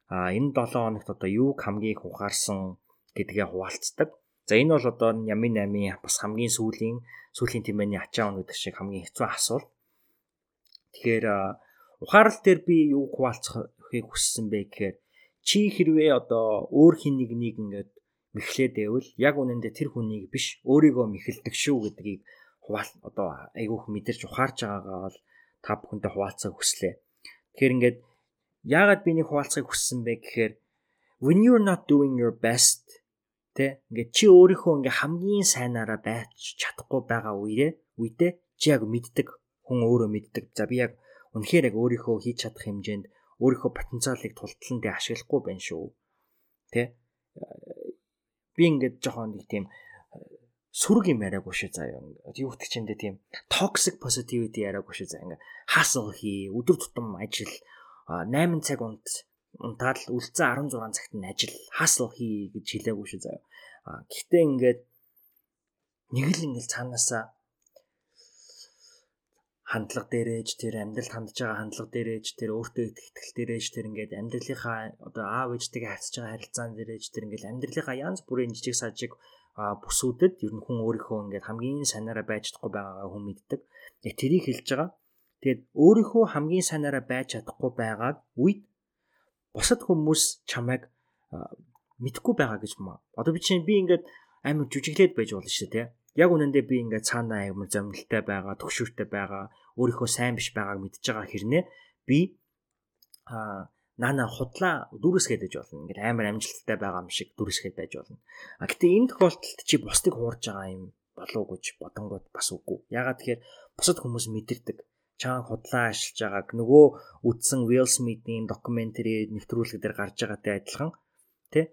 А энэ 7 хоногт одоо юу хамгийн их ухаарсан гэдгээ хуваалцдаг. За энэ бол одоо Ями 8 бас хамгийн сүүлийн сүүлийн тэмээний ачаа гэдэг шиг хамгийн хэцүү асуулт. Тэгэхээр ухаарал дээр би юу хуваалцахыг хүссэн бэ гэхээр чи хэрвээ одоо өөр хин нэг нэг ингээд мэхлээд байвал яг үнэндээ тэр хүнийг биш өөрийгөө мэхэлдэг шүү гэдгийг хуваал одоо айгүйх мэдэрч ухаарч байгаагаа бол та бүхэндээ хуваалцах хүслээ. Тэгэхээр ингээд яагаад би нэг хуваалцахыг хүссэн бэ гэхээр when you're not doing your best Тэ ингээд чи өөрийнхөө ингээ хамгийн сайнаараа байж чадахгүй байгаа үедээ үедээ чи яг мэддэг хүн өөрөө мэддэг. За би яг үнэхээр яг өөрийнхөө хийж чадах хэмжээнд өөрийнхөө потенциалыг тултлан дэ ашиглахгүй байна шүү. Тэ би ингээд жоохон нэг тийм сүрэг юм яриаггүй шүү заяа. Юу гэдэг чинь тийм toxic positivity яриаггүй шүү заяа. Ингээ хасал хий, өдөр тутам ажил 8 цаг унт унтаад үлцэн 16 цагт нь ажил хасал хий гэж хэлээгүй шүү заяа. А гэхдээ ингээд нэг л ингээд цаанаасаа хандлага дээрээж тэр амьдралд хандж байгаа хандлага дээрээж тэр өөртөө итгэл дээрээж тэр ингээд амьдралынхаа одоо аав ээжтэйгээ харьцаж байгаа харилцаан дээрээж тэр ингээд амьдралынхаа янз бүрийн жижиг сажиг бүсүүдэд ер нь хүн өөрийнхөө ингээд хамгийн санаараа байж чадахгүй байгаагаа хүн мэддэг. Тэрийг хэлж байгаа. Тэгээд өөрийнхөө хамгийн санаараа байж чадахгүй байгааг үед бусад хүмүүс чамайг мэдхгүй байгаа гэж маа. Одоо би чинь би ингээд амар жүжиглээд байж болно шүү дээ. Яг үнэндээ би ингээд цаанаа амар зомлолтой байгаа, төгшүүртэй байгаа, өөрийнхөө сайн биш байгааг мэдж байгаа хэрнээ би аа нана худлаа дүрсгээд байж болно. Ингээд амар амжилттай байгаа юм шиг дүрсгээд байж болно. А гэтээ энэ тохиолдолд чи бусдыг хуурж байгаа юм болов уу гэж бодонгод бас үгүй. Ягаад тэгэхээр бусад хүмүүс мэдэрдэг чаан худлаа ашиглаж байгааг нөгөө үдсэн Will Smith-ийн докюментари нэвтрүүлэг дээр гарч байгаатай адилхан тий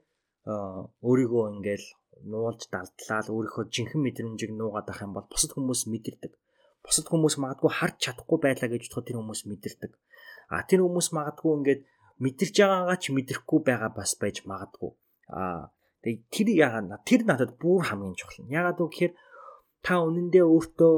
өөрийгөө ингээл нуулж далдлаад өөрийнхөө жинхэнэ мэдрэмжийг нуугаад ах юм бол бусад хүмүүс мэдэрдэг. Бусад хүмүүс магадгүй харж чадахгүй байлаа гэж бодоход тэр хүмүүс мэдэрдэг. А тэр хүмүүс магадгүй ингээд мэдэрч байгаагаа ч мэдрэхгүй байгаа бас байж магадгүй. А тэр яагаад тэр надад бүр хамгийн чухал. Яагаад вэ гэхээр та үнэндээ өөртөө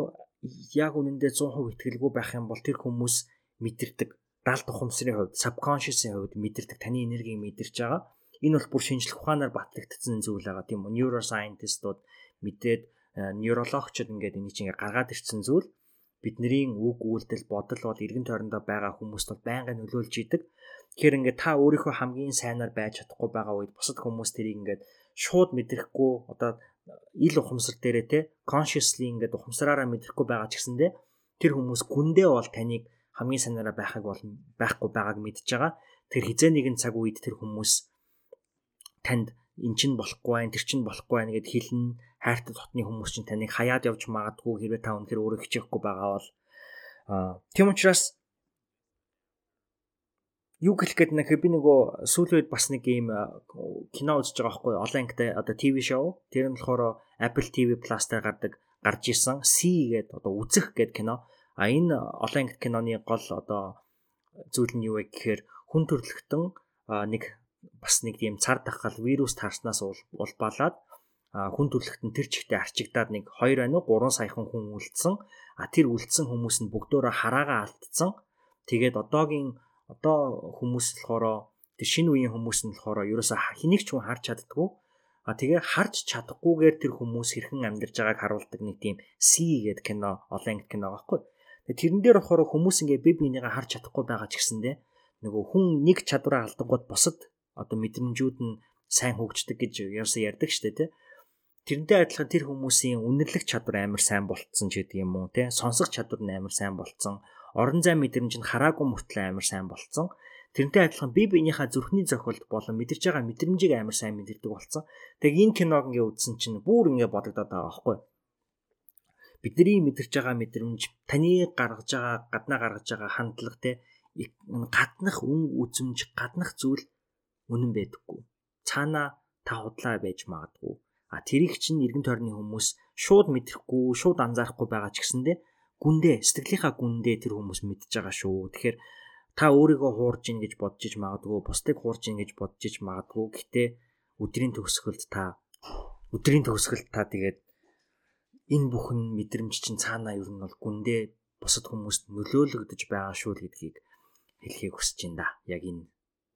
яг үнэндээ 100% итгэлгүй байх юм бол тэр хүмүүс мэдэрдэг. Даалт ухамсарын хувьд, subconscious-ийн хувьд мэдэрдэг. Таны энергийг мэдэрч байгаа Энэ бол бүр шинжлэх ухаанаар батлагдсан зүйл байгаа тийм үү? Neuroscientistууд мэдээд неврологчид ингээд энийг чинь гаргаад ирсэн зүйл бидний үг үйлдэл бодол бол эргэн тойрондоо байгаа хүмүүст бол байнгын нөлөөлж идэг. Тэгэхээр ингээд та өөрийнхөө хамгийн сайнаар байж чадахгүй байгаа үед бусад хүмүүс тэрийг ингээд шууд мэдрэхгүй одоо ил ухамсар дээрээ те consciously ингээд ухамсараараа мэдрэхгүй байгаа ч гэсэндээ тэр хүмүүс гүндээ бол таныг хамгийн санаараа байхаг бол байхгүй байгааг мэдж байгаа. Тэр хизээ нэгэн цаг үед тэр хүмүүс танд эн чин болохгүй байх, тэр чин болохгүй байх гэд хэлнэ. Хайртай дотны хүмүүс чинь таныг хаяад явж магадгүй хэрвээ та өнөхөр өөрөө хичээхгүй байгаа бол аа тийм учраас юу гэх гээд нэг би нөгөө сүүлийн үед бас нэг ийм кино үзэж байгаа байхгүй олон ангитай одоо ТV шоу тэр нь болохоор Apple TV Plus дээр гардаг гарч ирсэн C гэдэг одоо үзэх гэдэг кино. А энэ олон ангит киноны гол одоо зүйл нь юу вэ гэхээр хүн төрөлхтөн нэг бас нэг тийм цар тахал вирус тарснаас улбаалаад хүн төрөлхтөн тэр чигтээ арчигдаад нэг 2 байна уу 3 саяхан хүн үлдсэн. А тэр үлдсэн хүмүүс нь бүгдөө хараагаа алдсан. Тэгээд одоогийн одоо хүмүүс болохоор тэр шинэ үеийн хүмүүс нь болохоор ерөөсө хэнийг ч хүн харж чаддгүй а тэгээ харж чадахгүйгээр тэр хүмүүс хэрхэн амьдарч байгааг харуулдаг нэг тийм C гэдэг кино олон анги кино байхгүй. Тэгээ тэрэн дээр болохоор хүмүүс ингээ бие биенийгээ харж чадахгүй байгаа ч гэсэндээ нөгөө хүн нэг чадвараа алдангууд босод одоо мэдрэмжүүд нь сайн хөгждөг гэж ерөөсө ярьдаг штэ тий. Тэрнтэй адилхан тэр хүмүүсийн үнэрлэх чадвар амар сайн болцсон ч гэдэг юм уу тий. Сонсох чадвар нь амар сайн болцсон орон зай мэдрэмж нь хараагүй мөртлөө амар сайн болцсон. Тэрнтэй адилхан бие биенийхээ зүрхний зохиолд болон мэдэрч байгаа мэдрэмжийг амар сайн мэдэрдэг болсон. Тэгээ энэ киног ингээ үзсэн чинь бүр ингээ бодогдоод байгаа байхгүй. Бидний мэдэрч байгаа мэдрэмж таны гаргаж байгаа гаднаа гаргаж байгаа хандлага те гаднах үн үзмж гаднах зүйл үнэн байдаггүй. Цаана та худлаа байж магадгүй. А тэрийг чинь эргэн тойрны хүмүүс шууд мэдрэхгүй, шууд анзаарахгүй байгаа ч гэсэндээ гүндээ сэтгэлийнхаа гүндээ тэр хүмүүс мэдж байгаа шүү. Тэгэхээр та өөрийгөө хуурж ийн гэж бодож иж магадгүй, бусдыг хуурж ийн гэж бодож иж магадгүй. Гэтэ өдрийн төгсгөлд та өдрийн төгсгөлд та тэгээд энэ бүхэн мэдрэмж чинь цаанаа ер нь бол гүндээ бусад хүмүүст нөлөөлөгдөж байгаа шүү л гэдгийг хэлхийг хүсэж байна да. Яг энэ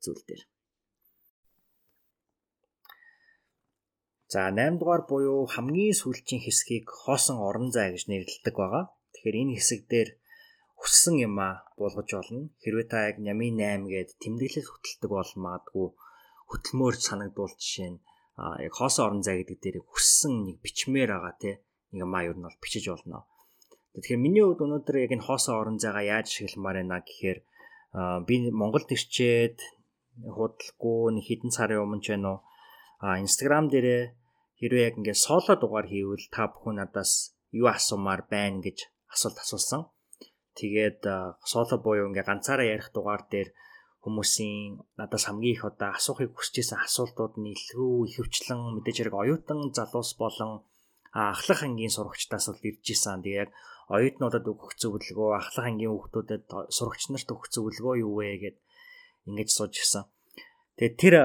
зүйл дээр. За 8 дугаар буюу хамгийн сүүлчийн хэсгийг хоосон орон зай гэж нэрлэдэг байгаа. Тэгэхээр энэ хэсэг дээр хүссэн юм а буулгаж болно. Хэрвээ та яг нямын 8 гээд тэмдэглэл хөтэлдэг бол маадгүй хөтөлмөр санагдвал жишээ нь яг хоосон орон зай гэдэг дээр хүссэн нэг бичмээр байгаа тий. Нэг маа юу нь бол бичиж болно. Тэгэхээр миний хувьд өнөөдөр яг энэ хоосон орон зайгаа яаж ашигламаар байна гэхээр би Монгол төрчээд худалгүй нэг хэдэн сарын өмнө ч байна уу Instagram дээрээ хэрвээ яг ингээд соло дугаар хийвэл та бүхэн надаас юу асуумаар байна гэж асуулт асуусан. Тэгээд соло буюу ингээ ганцаараа ярих дугаар дээр хүмүүсийн надаас хамгийн их одоо асуухыг хүсэж исэн асуултууд нь илүү ихэвчлэн мэдээж хэрэг оюутан залуус болон ахлах ангийн сурагчдаас бол ирж исэн. Тэгээ яг оюутнуудад өгөх зөвлөгөө, ахлах ангийн хүүхдүүдэд сурагч нарт өгөх зөвлөгөө юу вэ гэд ингэж сууж исэн. Тэгээ тэр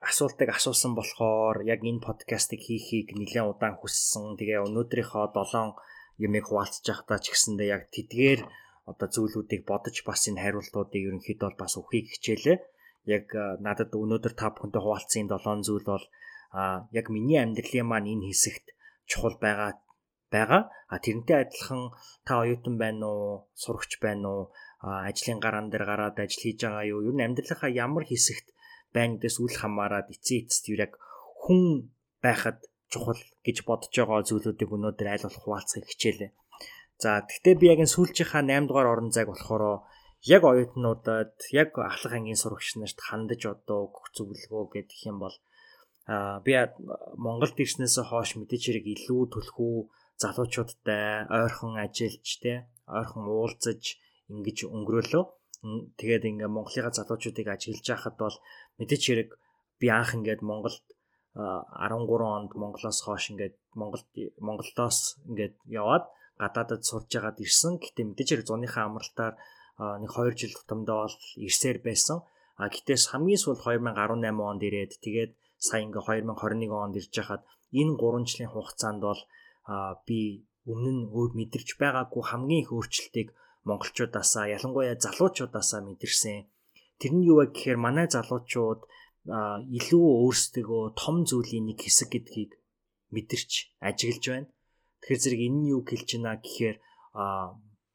асуултыг асуусан болохоор яг энэ подкастыг хийхийг нэлээд удаан хүссэн. Тэгээ өнөөдрийнхөө 7 юмыг хуваалцаж байхдаа ч гэсэндээ яг тэдгээр одоо зүйлүүдийг бодож бас энэ хариултуудыг ерөнхийдөө бас өхийг хичээлээ. Яг надад өнөөдөр та бүхэнтэй хуваалцсан 7 зүйл бол яг миний амьдралын маань энэ хэсэгт чухал байгаа байгаа. А тэрнтэй адилхан та оюутан байна уу, сурагч байна уу, ажлын гараан дээр гараад ажил хийж байгаа юу? Ер нь амьдралынхаа ямар хэсэгт байна гэдээс үл хамааран эцсийн эцэст яг хүн байхад чухал гэж бодож байгаа зүйлүүдийг өнөөдөр аль болох хуваалцахыг хичээлээ. За тэгтээ би яг энэ сүүлчийнхаа 8 дугаар орон зайг болохоор яг оюутнуудад яг ахлах ангийн сурагч нарт хандаж одоо өгөх зөвлөгөө гэдэг юм бол а би Монголд ирснээс хойш мэдээж хэрэг илүү төлхөө залуучуудтай ойрхон ажиллаж те ойрхон уулзаж ингэж өнгөрөөлөө. Тэгээд ингээ Монголынхаа залуучуудыг ажиглаж байхад бол мэдээж хэрэг би анх ингээд Монголд 13 онд Монголоос хойш ингээд Монгол Монголоос ингээд яваад гадаадад сурж ягаад ирсэн. Гэтэ мэдээж хэрэг зуныхаа амралтаар нэг 2 жил тутамдаа бол ирсээр байсан. А гэтээс хамгийн сүүл 2018 онд ирээд тэгээд сая ингээ 2021 онд ирж хахад энэ 3 жилийн хугацаанд бол би өмнө нь өөр мэдэрч байгаагүй хамгийн их өөрчлөлтийг монголчуудаасаа ялангуяа залуучуудаасаа мэдэрсэн. Тэр нь юу вэ гэхээр манай залуучууд илүү өөрсдөө том зүйлийн нэг хэсэг гэдгийг мэдэрч ажиглаж байна. Тэгэхээр зэрэг энэ нь юу хэлж байна гэхээр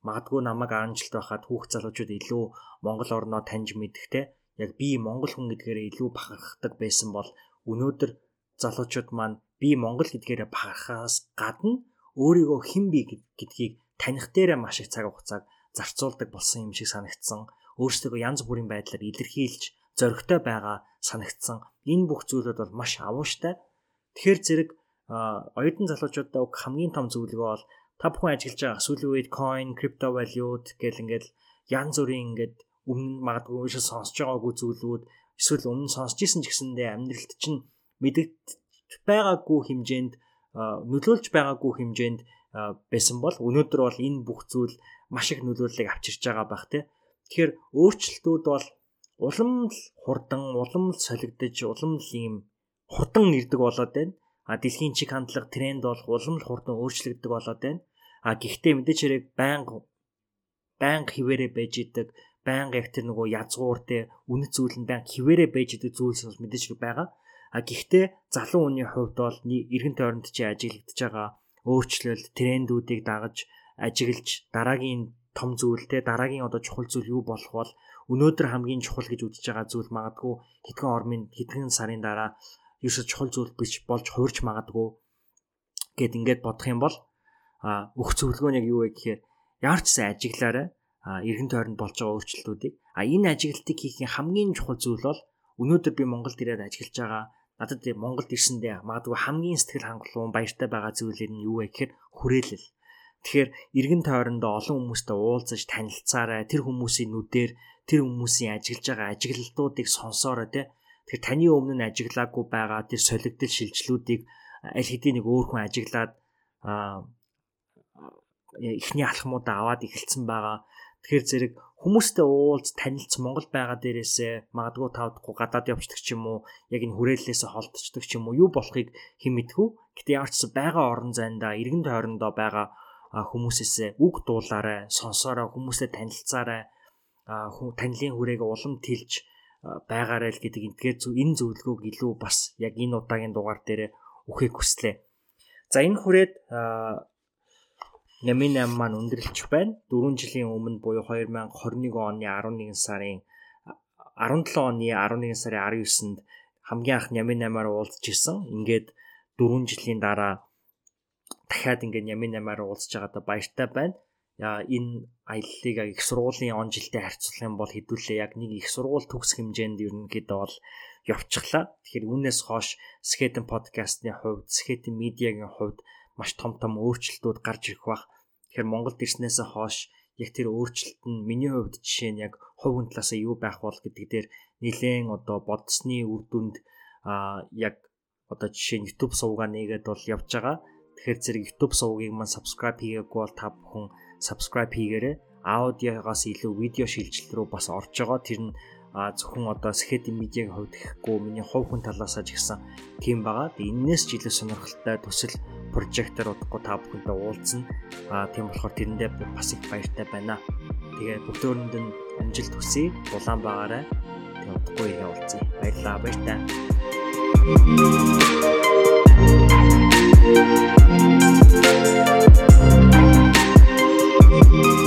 магадгүй намайг 10 жилд байхад хүүхд залуучууд илүү Монгол орноо таньж мэдхтэй яг би Монгол хүн гэдгээрээ илүү бахархдаг байсан бол өнөөдөр залуучууд маань би Монгол гэдгээрээ бахархаас гадна өөрийгөө хэн би гэдгийг таних дээрээ маш их цаг хугацааг зарцуулдаг болсон юм шиг санагдсан. Өөрсдөө янз бүрийн байдлаар илэрхийлж зоригтой байгаа санагдсан. Энэ бүх зүйлүүд бол маш авууштай. Тэгэхээр зэрэг оюутан залуучуудаа хамгийн том зөвлөгөө бол та бүхэн ажиллаж байгаа сүүлийн үед coin, crypto valued гэл ингээд янз бүрийн ингээд өмнө магадгүй уушаа сонсож байгаагүй зүйлүүд эсвэл өмнө сонсч исэн ч гэсэндээ амьдралд чинь мэдэгдэж байгаагүй хэмжээнд нөлөөлж байгаагүй хэмжээнд байсан бол өнөөдөр бол энэ бүх зүйл маш их нөлөөллийг авчирч байгаа байх тий. Тэгэхээр өөрчлөлтүүд бол улам л хурдан, улам л солигдож, улам л ийм хурдан ирдэг болоод байна. А дэлхийн чиг хандлага тренд бол улам л хурдан өөрчлөгддөг болоод байна. А гэхдээ мэдээч хэрэг байнга байнга хിവэрэ байж идэг байнга яг тэр нөгөө язгуур те үнэт зүйл нь байнга хിവэрэ байж идэг зүйлс бас мэдээж байгаа. А гэхдээ залуу хүний хувьд бол эргэн тойронд чи ажиглагдж байгаа өөрчлөлт трендүүдийг дагаж ажиглаж дараагийн том зүйл те дараагийн одоо чухал зүйл юу болох бол өнөөдөр хамгийн чухал гэж үзэж байгаа зүйл магадгүй хэдхэн ормын хэдхэн сарын дараа ерөөсө чухал зүйл биш болж хуурч магадгүй гэд ингээд бодох юм бол а өөх зөвлөгөө нь яг юу вэ гэхээр ямар ч сайн ажиглаарай эргэн тойронд болж байгаа өөрчлөлтүүдийг а энэ ажиглалтыг хийхин хамгийн чухал зүйл бол өнөөдөр би Монголд ирээд ажиллаж байгаа надад Монголд ирсэндээ магадгүй хамгийн сэтгэл хангалуун баяртай байгаа зүйлэр нь юу вэ гэхээр хүрээлэл. Тэгэхээр эргэн тойрондоо олон хүмүүстэй уулзаж танилцаарай. Тэр хүмүүсийн нүдээр тэр хүмүүсийн ажиллаж байгаа ажиглалтуудыг сонсоорой те. Тэгэхээр таны өмнө нь ажиглаагүй байгаа тэр солигдол шилжлүүдийг аль хэдийн нэг өөр хүн ажиглаад эхний алхмуудаа аваад эхэлсэн байгаа. Тэгэхээр зэрэг хүмүүстэй уулз танилц Монгол байгаа дээрээсээ магадгүй тавдахгүй гадаад явждаг ч юм уу яг энэ хүрээллээсээ холдчихдаг ч юм уу юу болохыг хэн мэдхүү. Гэтэ ямар ч байгаа орон зайдаа эргэн тойрондоо байгаа хүмүүсээсээ үг дуулаарай, сонсоорой, хүмүүстэй танилцаарай. танилын хүрээгээ улам тэлж байгаарай л гэдэг энтгээр энэ зөвлөгөөг илүү бас яг энэ удаагийн дугаар дээр өгөхийг хүслээ. За энэ хүрээд Нямын 8 маань өндөрлөж байна. 4 жилийн өмнө буюу 2021 оны 11 сарын 17 оны 11 сарын 19-нд хамгийн анх Нямын 8-аар уулзж исэн. Ингээд 4 жилийн дараа дахиад ингээд Нямын 8-аар уулзж байгаадаа баяртай байна. Яа энэ аяллыг их сургуулийн он жилдээ харьцуулах юм бол хэдүүлээ яг нэг их сургууль төгс хэмжээнд ерөнхийдөө бол явчихлаа. Тэгэхээр үүнээс хойш Skeleton podcast-ны хувьд, Skeleton media-гийн хувьд маш том том өөрчлөлтүүд гарч ирэх бах. Тэгэхээр Монголд ирснээс хойш яг тэр өөрчлөлт нь миний хувьд жишээ нь яг хувь хүн талаас нь юу байх бол гэдэг дээр нэлээд одоо бодсны үр дүнд а яг одоо жишээ нь YouTube сувгаа нээгээд бол явж байгаа. Тэгэхээр зэрэг YouTube сувгийг маань subscribe хийгээгүй бол та бүхэн subscribe хийгээрэй. Аудиогоос илүү видео шилжилт рүү бас орж байгаа. Тэр нь зөвхөн одоо Skate Media-гийн хувьд гэхгүй миний хувь хүн талаас ч гэсэн тийм байгаа. Тэгээ энээс ч илүү сонирхолтой төсөл прожектор удахгүй та бүхэнтэй уулзна. Аа тийм болохоор тэрэндээ бас их баяртай байна. Тэгээ бүгдөөрэнд нь амжилт хүсье. Улаан байгаарай. Тэгээ удахгүй явуулцъя. Баярлалаа. Баяртай. Thank you.